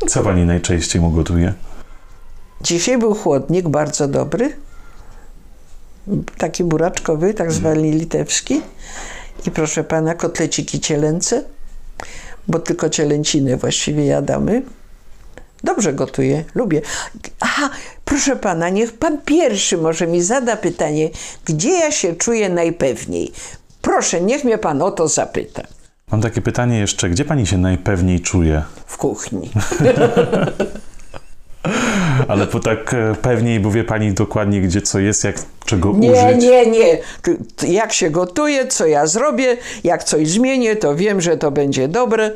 Co pani najczęściej mu gotuje? Dzisiaj był chłodnik bardzo dobry. Taki buraczkowy, tak zwany litewski. I proszę pana, kotleciki cielęce, bo tylko cielęciny właściwie jadamy. Dobrze gotuję, lubię. Aha, proszę pana, niech pan pierwszy może mi zada pytanie, gdzie ja się czuję najpewniej. Proszę, niech mnie pan o to zapyta. Mam takie pytanie jeszcze, gdzie pani się najpewniej czuje? W kuchni. <laughs> <laughs> Ale po tak e, pewniej, bo wie pani dokładnie, gdzie co jest, jak czego Nie, użyć. nie, nie. Ty- Jak się gotuje, co ja zrobię, jak coś zmienię, to wiem, że to będzie dobre.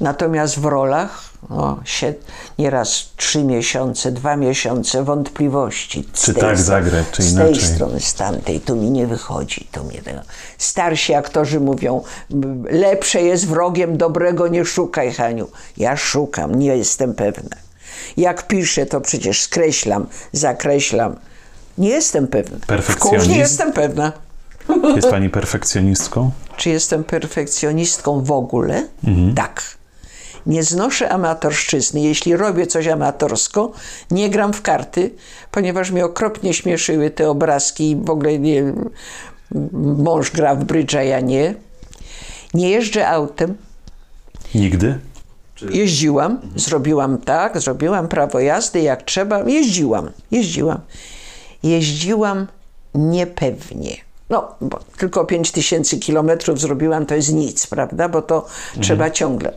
Natomiast w rolach o, się nieraz trzy miesiące, dwa miesiące wątpliwości. Z Czy tej tak zagrać, czy Z inaczej. tej strony, z tamtej. Tu mi nie wychodzi. Tu mnie tego. Starsi aktorzy mówią, lepsze jest wrogiem dobrego, nie szukaj, Haniu. Ja szukam, nie jestem pewna. Jak piszę, to przecież skreślam, zakreślam. Nie jestem pewna. W Perfekcjonizm? kuchni jestem pewna. <laughs> Jest pani perfekcjonistką? Czy jestem perfekcjonistką w ogóle? Tak. Nie znoszę amatorszczyzny. Jeśli robię coś amatorsko, nie gram w karty, ponieważ mnie okropnie śmieszyły te obrazki i w ogóle nie, mąż gra w brydża, ja nie. Nie jeżdżę autem. Nigdy? Jeździłam, zrobiłam tak, zrobiłam prawo jazdy jak trzeba, jeździłam, jeździłam. Jeździłam niepewnie. No, bo tylko 5 tysięcy kilometrów zrobiłam, to jest nic, prawda, bo to trzeba ciągle.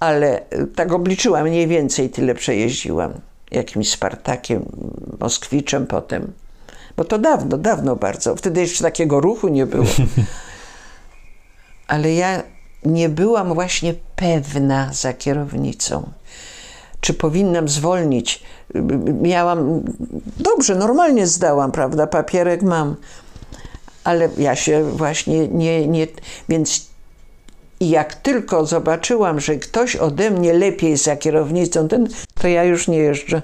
Ale y, tak obliczyłam, mniej więcej tyle przejeździłam. Jakimś Spartakiem, Moskwiczem potem. Bo to dawno, dawno bardzo. Wtedy jeszcze takiego ruchu nie było. <laughs> ale ja nie byłam właśnie pewna za kierownicą. Czy powinnam zwolnić? Miałam, dobrze, normalnie zdałam, prawda, papierek mam, ale ja się właśnie nie, nie więc i jak tylko zobaczyłam, że ktoś ode mnie lepiej za kierownicą, ten, to ja już nie jeżdżę.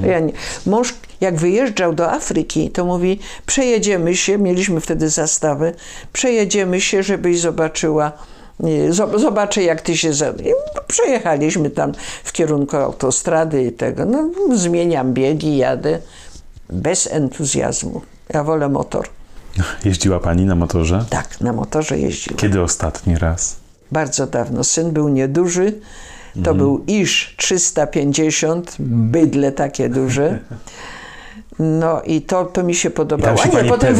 To Ja nie. Mąż, jak wyjeżdżał do Afryki, to mówi: Przejedziemy się, mieliśmy wtedy zastawę, przejedziemy się, żebyś zobaczyła. Zob- Zobaczę, jak ty się. Za... I Przejechaliśmy tam w kierunku autostrady i tego. No, zmieniam biegi, jadę bez entuzjazmu. Ja wolę motor. Jeździła pani na motorze? Tak, na motorze jeździłam. Kiedy ostatni raz? Bardzo dawno. Syn był nieduży. To był Iż 350, bydle takie duże. No i to, to mi się podobało. się A nie, potem?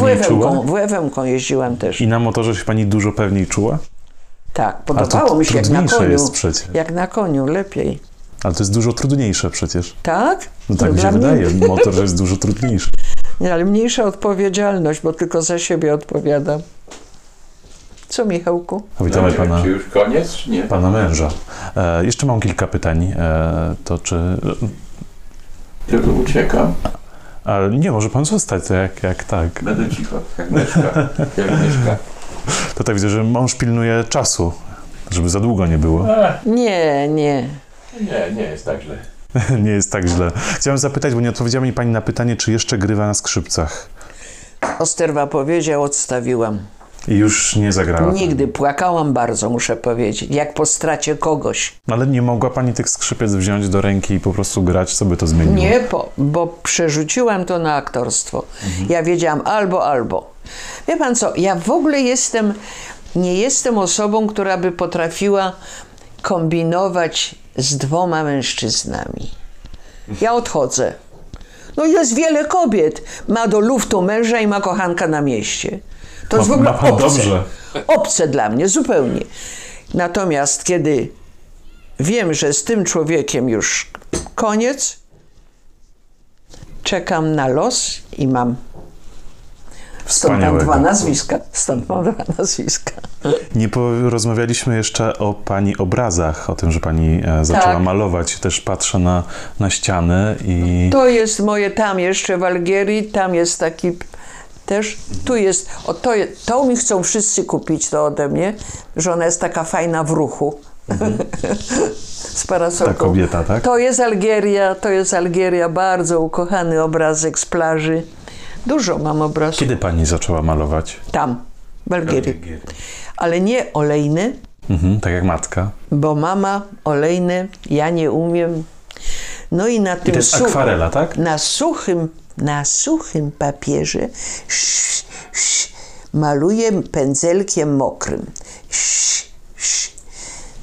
WF-ką jeździłam też. I na motorze się pani dużo pewniej czuła? Tak, to podobało mi się jak na trudniejsze koniu. jest przecież. Jak na koniu, lepiej. Ale to jest dużo trudniejsze przecież. Tak? No tak No mi się mnie- wydaje. Motor jest dużo trudniejszy. <laughs> Nie, ale mniejsza odpowiedzialność, bo tylko za siebie odpowiadam. Co, Michałku? A Witamy No wiem, pana, Czy już koniec, czy nie? pana męża. E, jeszcze mam kilka pytań. E, to czy... Tylko uciekam. Ale nie, może pan zostać, to jak, jak tak. Będę cicho, jak mieszka. Jak mieszka. <laughs> To tak widzę, że mąż pilnuje czasu, żeby za długo nie było. Nie, nie. nie, nie jest tak źle. <laughs> nie jest tak źle. Chciałem zapytać, bo nie odpowiedziała mi pani na pytanie, czy jeszcze grywa na skrzypcach. Osterwa powiedział, odstawiłam. I już nie zagrała. Nigdy płakałam bardzo, muszę powiedzieć, jak po stracie kogoś. Ale nie mogła pani tych skrzypiec wziąć do ręki i po prostu grać, co by to zmieniło? Nie, po, bo przerzuciłam to na aktorstwo. Ja wiedziałam albo, albo. Wie pan co, ja w ogóle jestem, nie jestem osobą, która by potrafiła kombinować z dwoma mężczyznami. Ja odchodzę. No jest wiele kobiet. Ma do luftu męża i ma kochanka na mieście. To jest w ogóle obce. dobrze. Obce dla mnie, zupełnie. Natomiast kiedy wiem, że z tym człowiekiem już koniec, czekam na los i mam. Stąd mam dwa nazwiska. Stąd mam dwa nazwiska. Nie porozmawialiśmy jeszcze o pani obrazach, o tym, że pani e, zaczęła Tak. malować. Też patrzę na, na ściany i To jest moje tam jeszcze w Algierii, tam jest taki Też tu jest, o to, to mi chcą wszyscy kupić to ode mnie, że ona jest taka fajna w ruchu. <laughs> z parasolką. Ta kobieta, tak? To jest Algieria, to jest Algieria, bardzo ukochany obrazek z plaży. Dużo mam obrazów. Kiedy pani zaczęła malować? Tam, w Algierii. Ale nie olejny, Mhm, tak jak matka. bo mama olejny, ja nie umiem. No i na I tym to jest suchym- akwarela, tak? na suchym, na suchym papierze sz, sz, maluję pędzelkiem mokrym. Sz.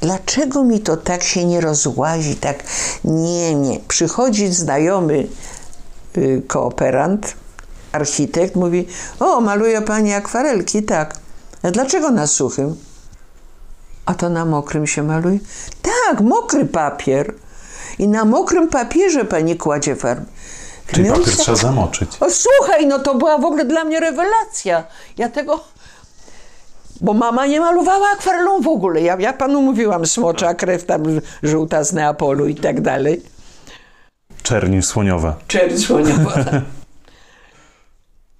Dlaczego mi to tak się nie rozłazi? Tak nie, nie. Przychodzi znajomy y, kooperant, architekt, mówi: O, maluje pani akwarelki, tak. A dlaczego na suchym? A to na mokrym się maluje? Tak, mokry papier. I na mokrym papierze pani kładzie farbę. Czyli No papier trzeba zamoczyć. o słuchaj, no to była w ogóle dla mnie rewelacja. Ja tego. Bo mama nie malowała akwarelą w ogóle. Ja, ja panu mówiłam, smocza krew tam żółta z Neapolu i tak dalej. Czerni słoniowa. Czerń słoniowa. <laughs>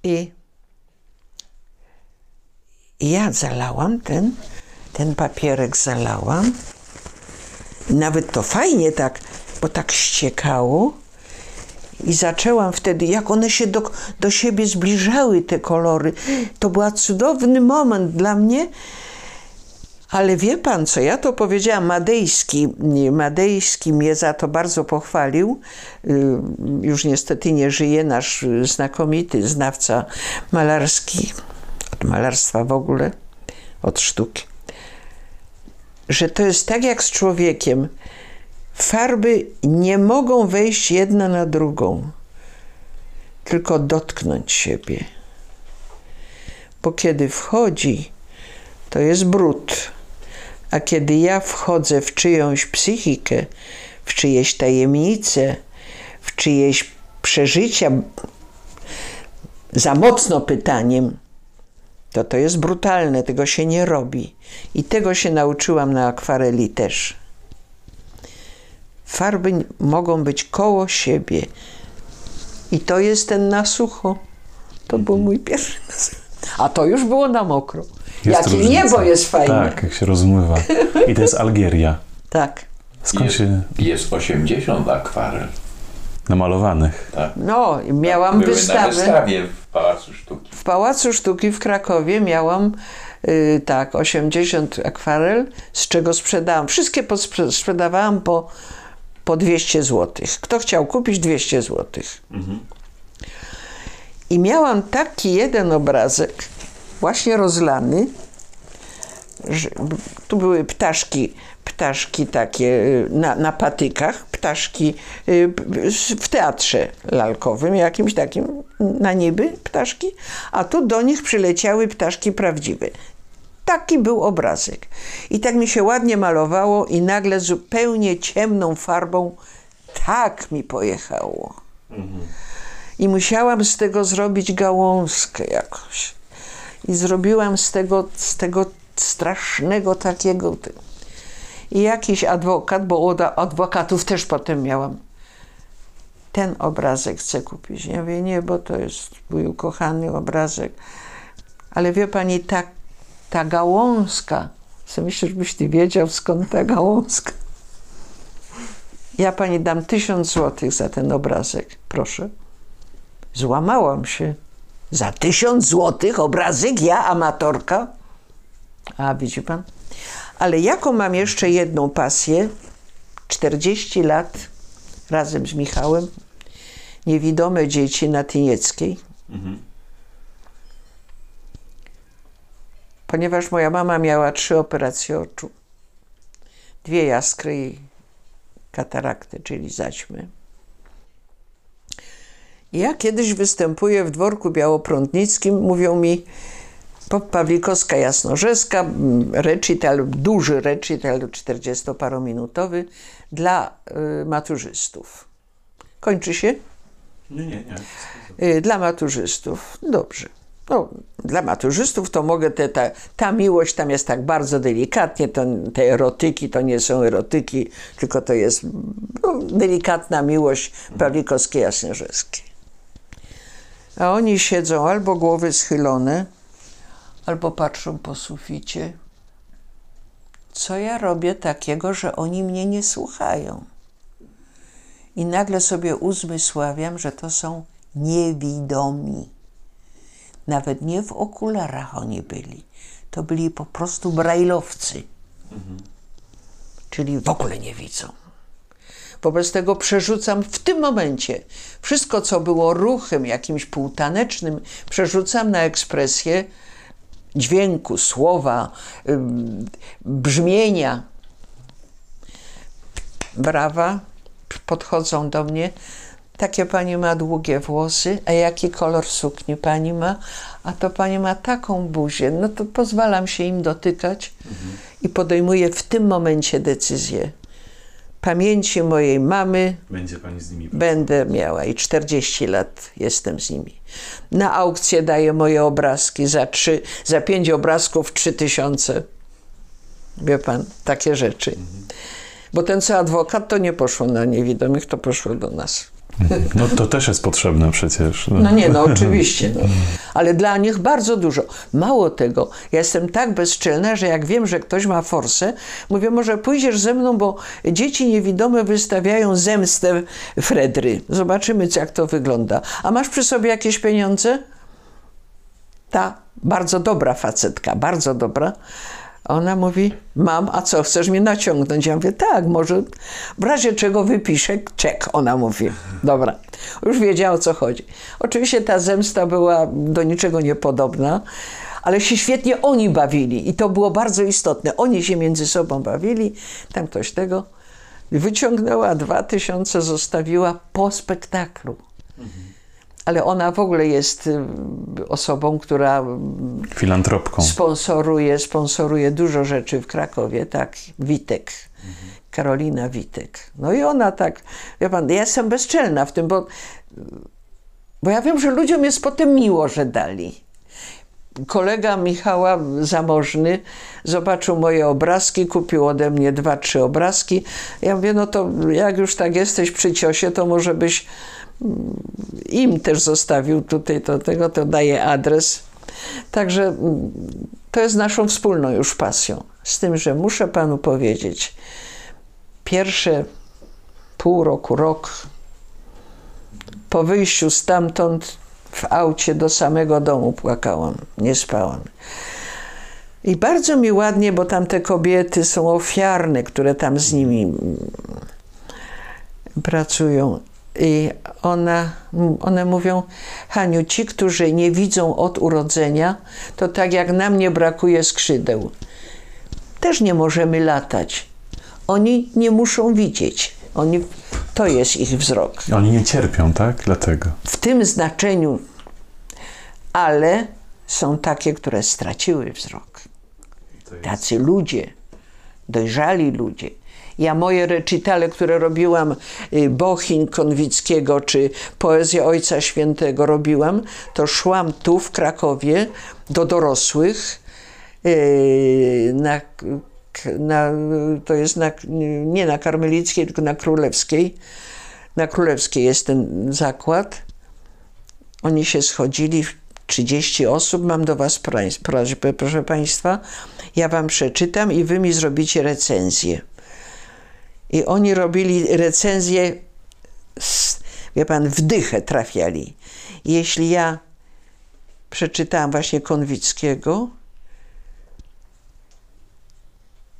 I i ja zalałam ten, ten papierek zalałam. Nawet to fajnie tak, bo tak ściekało. I zaczęłam wtedy, jak one się do, do siebie zbliżały, te kolory. To był cudowny moment dla mnie. Ale wie pan co, ja to powiedziałam, Madejski, Madejski mnie za to bardzo pochwalił. Y, Już niestety nie żyje nasz znakomity znawca malarski, od malarstwa w ogóle, od sztuki. Że to jest tak jak z człowiekiem. Farby nie mogą wejść jedna na drugą, tylko dotknąć siebie. Bo kiedy wchodzi, to jest brud. A kiedy ja wchodzę w czyjąś psychikę, w czyjeś tajemnice, w czyjeś przeżycia, za mocno pytaniem, to to jest brutalne, tego się nie robi. I tego się nauczyłam na akwareli też. Farby mogą być koło siebie. I to jest ten na sucho. To był mój pierwszy. A to już było na mokro. Jest Jakie różnica. niebo jest fajne. Tak, jak się rozmywa. I to jest Algieria. tak. Skąd Jest, się jest 80 akwarel. namalowanych? Tak. No, i miałam Były na wystawę. wystawie w Pałacu Sztuki. W Pałacu Sztuki w Krakowie miałam y, tak 80 akwarel, z czego sprzedałam. Wszystkie sprzedawałam po, po 200 zł. Kto chciał kupić 200 zł. I miałam taki jeden obrazek, właśnie rozlany, tu były ptaszki, ptaszki takie y, na, na patykach, ptaszki y, w teatrze lalkowym, jakimś takim na niby ptaszki, a tu do nich przyleciały ptaszki prawdziwe. Taki był obrazek. I tak mi się ładnie malowało i nagle zupełnie ciemną farbą tak mi pojechało. I musiałam z tego zrobić gałązkę jakoś. I zrobiłam z tego, z tego strasznego takiego. I jakiś adwokat, bo od adwokatów też potem miałam. Ten obrazek chcę kupić. Ja mówię, nie, bo to jest mój ukochany obrazek. Ale wie pani, ta, ta gałązka, co myślę, żebyś ty wiedział, skąd ta gałązka. Ja pani dam tysiąc złotych za ten obrazek, proszę. Złamałam się. Za tysiąc złotych obrazek, ja, amatorka? A, widzi pan? Ale jaką mam jeszcze jedną pasję? 40 lat razem z Michałem. Niewidome dzieci na Tynieckiej. Ponieważ moja mama miała trzy operacje oczu. Dwie jaskry i katarakty, czyli zaćmy. Ja kiedyś występuję w dworku białoprądnickim, mówią mi Pawlikowska Jasnorzewska, mm, recital, duży recital 40-parominutowy dla y, maturzystów. Kończy się? Nie, nie, nie. Y, Dla maturzystów. Dobrze. No, dla maturzystów to mogę te, ta, ta miłość tam jest tak bardzo delikatnie, to, te erotyki to nie są erotyki, tylko to jest no, delikatna miłość Pawlikowskiej Jasnorzewskiej. A oni siedzą albo głowy schylone, albo patrzą po suficie. Co ja robię takiego, że oni mnie nie słuchają? I nagle sobie uzmysławiam, że to są niewidomi. Nawet nie w okularach oni byli. To byli po prostu brajlowcy. Czyli w ogóle nie widzą. Wobec tego przerzucam w tym momencie wszystko, co było ruchem jakimś półtanecznym, przerzucam na ekspresję dźwięku, słowa, brzmienia. Brawa, podchodzą do mnie. Takie pani ma długie włosy, a jaki kolor sukni pani ma? A to pani ma taką buzię. No to pozwalam się im dotykać i podejmuję w tym momencie decyzję. Pamięci mojej mamy Będzie pani z nimi. będę miała i 40 lat jestem z nimi. Na aukcję daję moje obrazki za, trzy, za pięć obrazków 3000. Wie pan, takie rzeczy. Bo ten co adwokat, to nie poszło na niewidomych, to poszło do nas. No to też jest potrzebne przecież. No nie, no oczywiście. No. Ale dla nich bardzo dużo. Mało tego, ja jestem tak bezczelna, że jak wiem, że ktoś ma forsę, mówię, może pójdziesz ze mną, bo dzieci niewidome wystawiają zemstę Fredry. Zobaczymy, jak to wygląda. A masz przy sobie jakieś pieniądze? Ta bardzo dobra facetka, bardzo dobra. Ona mówi, mam, a co, chcesz mnie naciągnąć? Ja mówię, tak, może w razie czego wypiszę czek, ona mówi. Dobra, już wiedziała o co chodzi. Oczywiście ta zemsta była do niczego niepodobna, ale się świetnie oni bawili i to było bardzo istotne. Oni się między sobą bawili, tam ktoś tego wyciągnęła dwa tysiące, zostawiła po spektaklu. Ale ona w ogóle jest y, osobą, która Filantropką. sponsoruje, sponsoruje dużo rzeczy w Krakowie, tak, Witek, Karolina Witek. No i ona tak, wie pan, ja jestem bezczelna w tym, bo, bo ja wiem, że ludziom jest potem miło, że dali. Kolega Michała, zamożny, zobaczył moje obrazki, kupił ode mnie dwa, trzy obrazki. Ja mówię, no to jak już tak jesteś przy ciosie, to może byś mm, im też zostawił tutaj to, tego, to daje adres. Także mm, to jest naszą wspólną już pasją. Z tym, że muszę panu powiedzieć, pierwsze pół roku, rok po wyjściu stamtąd w aucie do samego domu płakałam, nie spałam. I bardzo mi ładnie, bo tam te kobiety są ofiarne, które tam z nimi mm, pracują. I ona, one mówią, Haniu, ci, którzy nie widzą od urodzenia, to tak jak nam nie brakuje skrzydeł. Też nie możemy latać. Oni nie muszą widzieć. Oni, to jest ich wzrok. Oni nie cierpią, tak? Dlatego. W tym znaczeniu, ale są takie, które straciły wzrok. Tacy ludzie, dojrzali ludzie. Ja moje recitale, które robiłam, y, Bochin Konwickiego czy Poezję Ojca Świętego robiłam, to szłam tu w Krakowie do dorosłych y, na, na, to jest na, nie na Karmelickiej, tylko na Królewskiej. Na Królewskiej jest ten zakład. Oni się schodzili, 30 osób, mam do Was prośbę, proszę Państwa. Ja Wam przeczytam i Wy mi zrobicie recenzję. I oni robili recenzję, wie Pan, w dychę trafiali. Jeśli ja przeczytałam właśnie Konwickiego,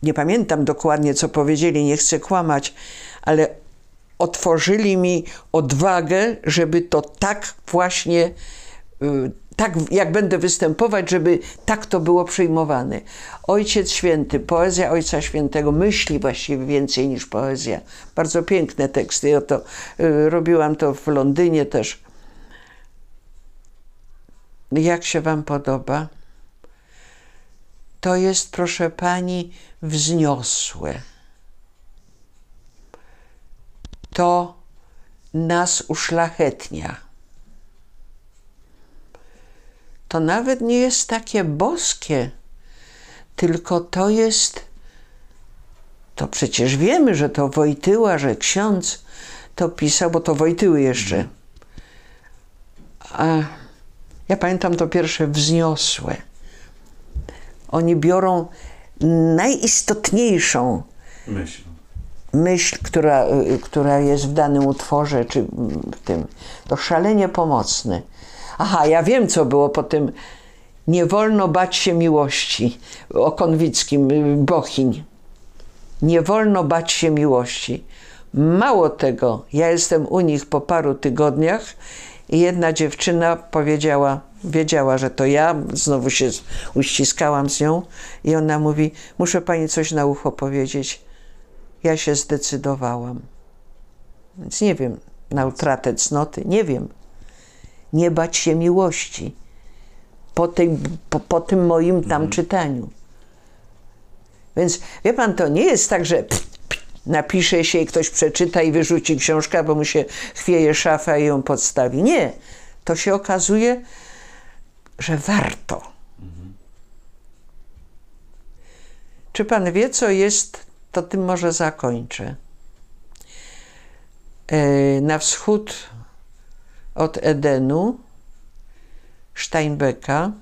nie pamiętam dokładnie, co powiedzieli, nie chcę kłamać, ale otworzyli mi odwagę, żeby to tak właśnie, y, tak jak będę występować, żeby tak to było przyjmowane. Ojciec Święty, poezja Ojca Świętego, myśli właściwie więcej niż poezja. Bardzo piękne teksty. Ja to, y, robiłam to w Londynie też. Jak się Wam podoba? To jest, proszę Pani, wzniosłe. To nas uszlachetnia. To nawet nie jest takie boskie, tylko to jest. To przecież wiemy, że to Wojtyła, że ksiądz to pisał, bo to Wojtyły jeszcze. A Ja pamiętam to pierwsze wzniosłe. Oni biorą najistotniejszą Myśl. myśl, która, y, która jest w danym utworze, czy w tym, to szalenie pomocne. Aha, ja wiem, co było po tym. Nie wolno bać się miłości. O Konwickim, y, Bochiń. Nie wolno bać się miłości. Mało tego, ja jestem u nich po paru tygodniach i jedna dziewczyna powiedziała, wiedziała, że to ja, znowu się uściskałam z nią i ona mówi, muszę pani coś na ucho powiedzieć ja się zdecydowałam. Więc nie wiem, na utratę cnoty, nie wiem. Nie bać się miłości po, tej, po, po tym moim tam czytaniu. Więc wie pan, to nie jest tak, że napisze się i ktoś przeczyta i wyrzuci książkę, bo mu się chwieje szafa i ją podstawi. Nie. To się okazuje, że warto. Czy pan wie, co jest to tym może zakończę. E, Na wschód od Edenu, Steinbecka,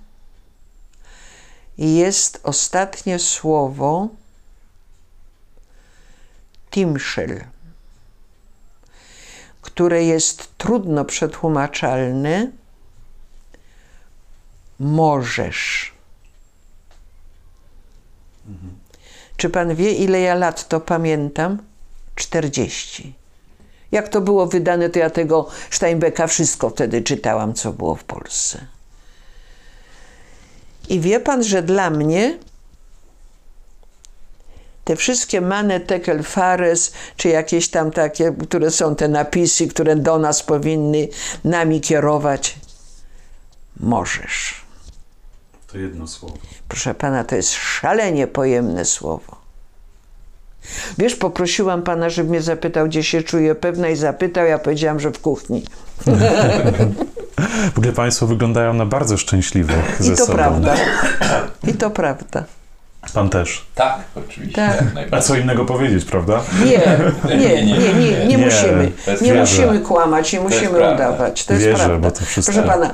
jest ostatnie słowo Timschel, które jest trudno przetłumaczalne. Możesz. Czy pan wie, ile ja lat to pamiętam? 40. Jak to było wydane, to ja tego Steinbecka wszystko wtedy czytałam, co było w Polsce. I wie pan, że dla mnie te wszystkie Mane Tekel Fares, czy jakieś tam takie, które są te napisy, które do nas powinny nami kierować, możesz. To jedno słowo. Proszę pana, to jest szalenie pojemne słowo. Wiesz, poprosiłam pana, żeby mnie zapytał, gdzie się czuję pewna i zapytał, ja powiedziałam, że w kuchni. W ogóle Państwo wyglądają na bardzo szczęśliwych I ze to sobą. prawda. I to prawda. Pan też. Tak, oczywiście. Tak. A co innego powiedzieć, prawda? Nie, nie, nie, nie, nie, Nie, musimy. Nie musimy kłamać, nie musimy udawać. To jest Wierzę, prawda. bo to wszystko- Proszę pana,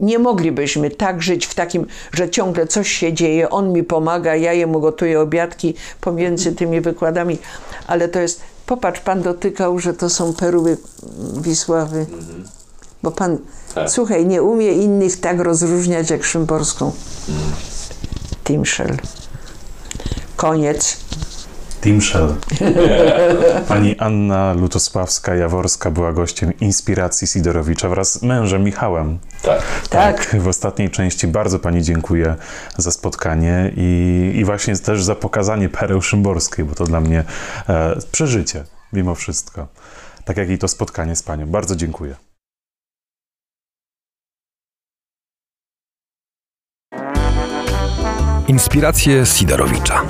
nie moglibyśmy tak żyć w takim, że ciągle coś się dzieje, on mi pomaga, ja jemu gotuję obiadki pomiędzy tymi wykładami, ale to jest, popatrz, pan dotykał, że to są perły Wisławy, bo pan, Tak. słuchaj, nie umie innych tak rozróżniać jak Szymborską. Timszel. Koniec. Timszel. <laughs> Pani Anna Lutosławska-Jaworska była gościem Inspiracji Sidorowicza wraz z mężem Michałem. Tak. Tak. W ostatniej części bardzo Pani dziękuję za spotkanie i, i właśnie też za pokazanie pereł szymborskiej, bo to dla mnie e, przeżycie mimo wszystko. Tak jak i to spotkanie z Panią. Bardzo dziękuję. Inspiracje Sidorowicza.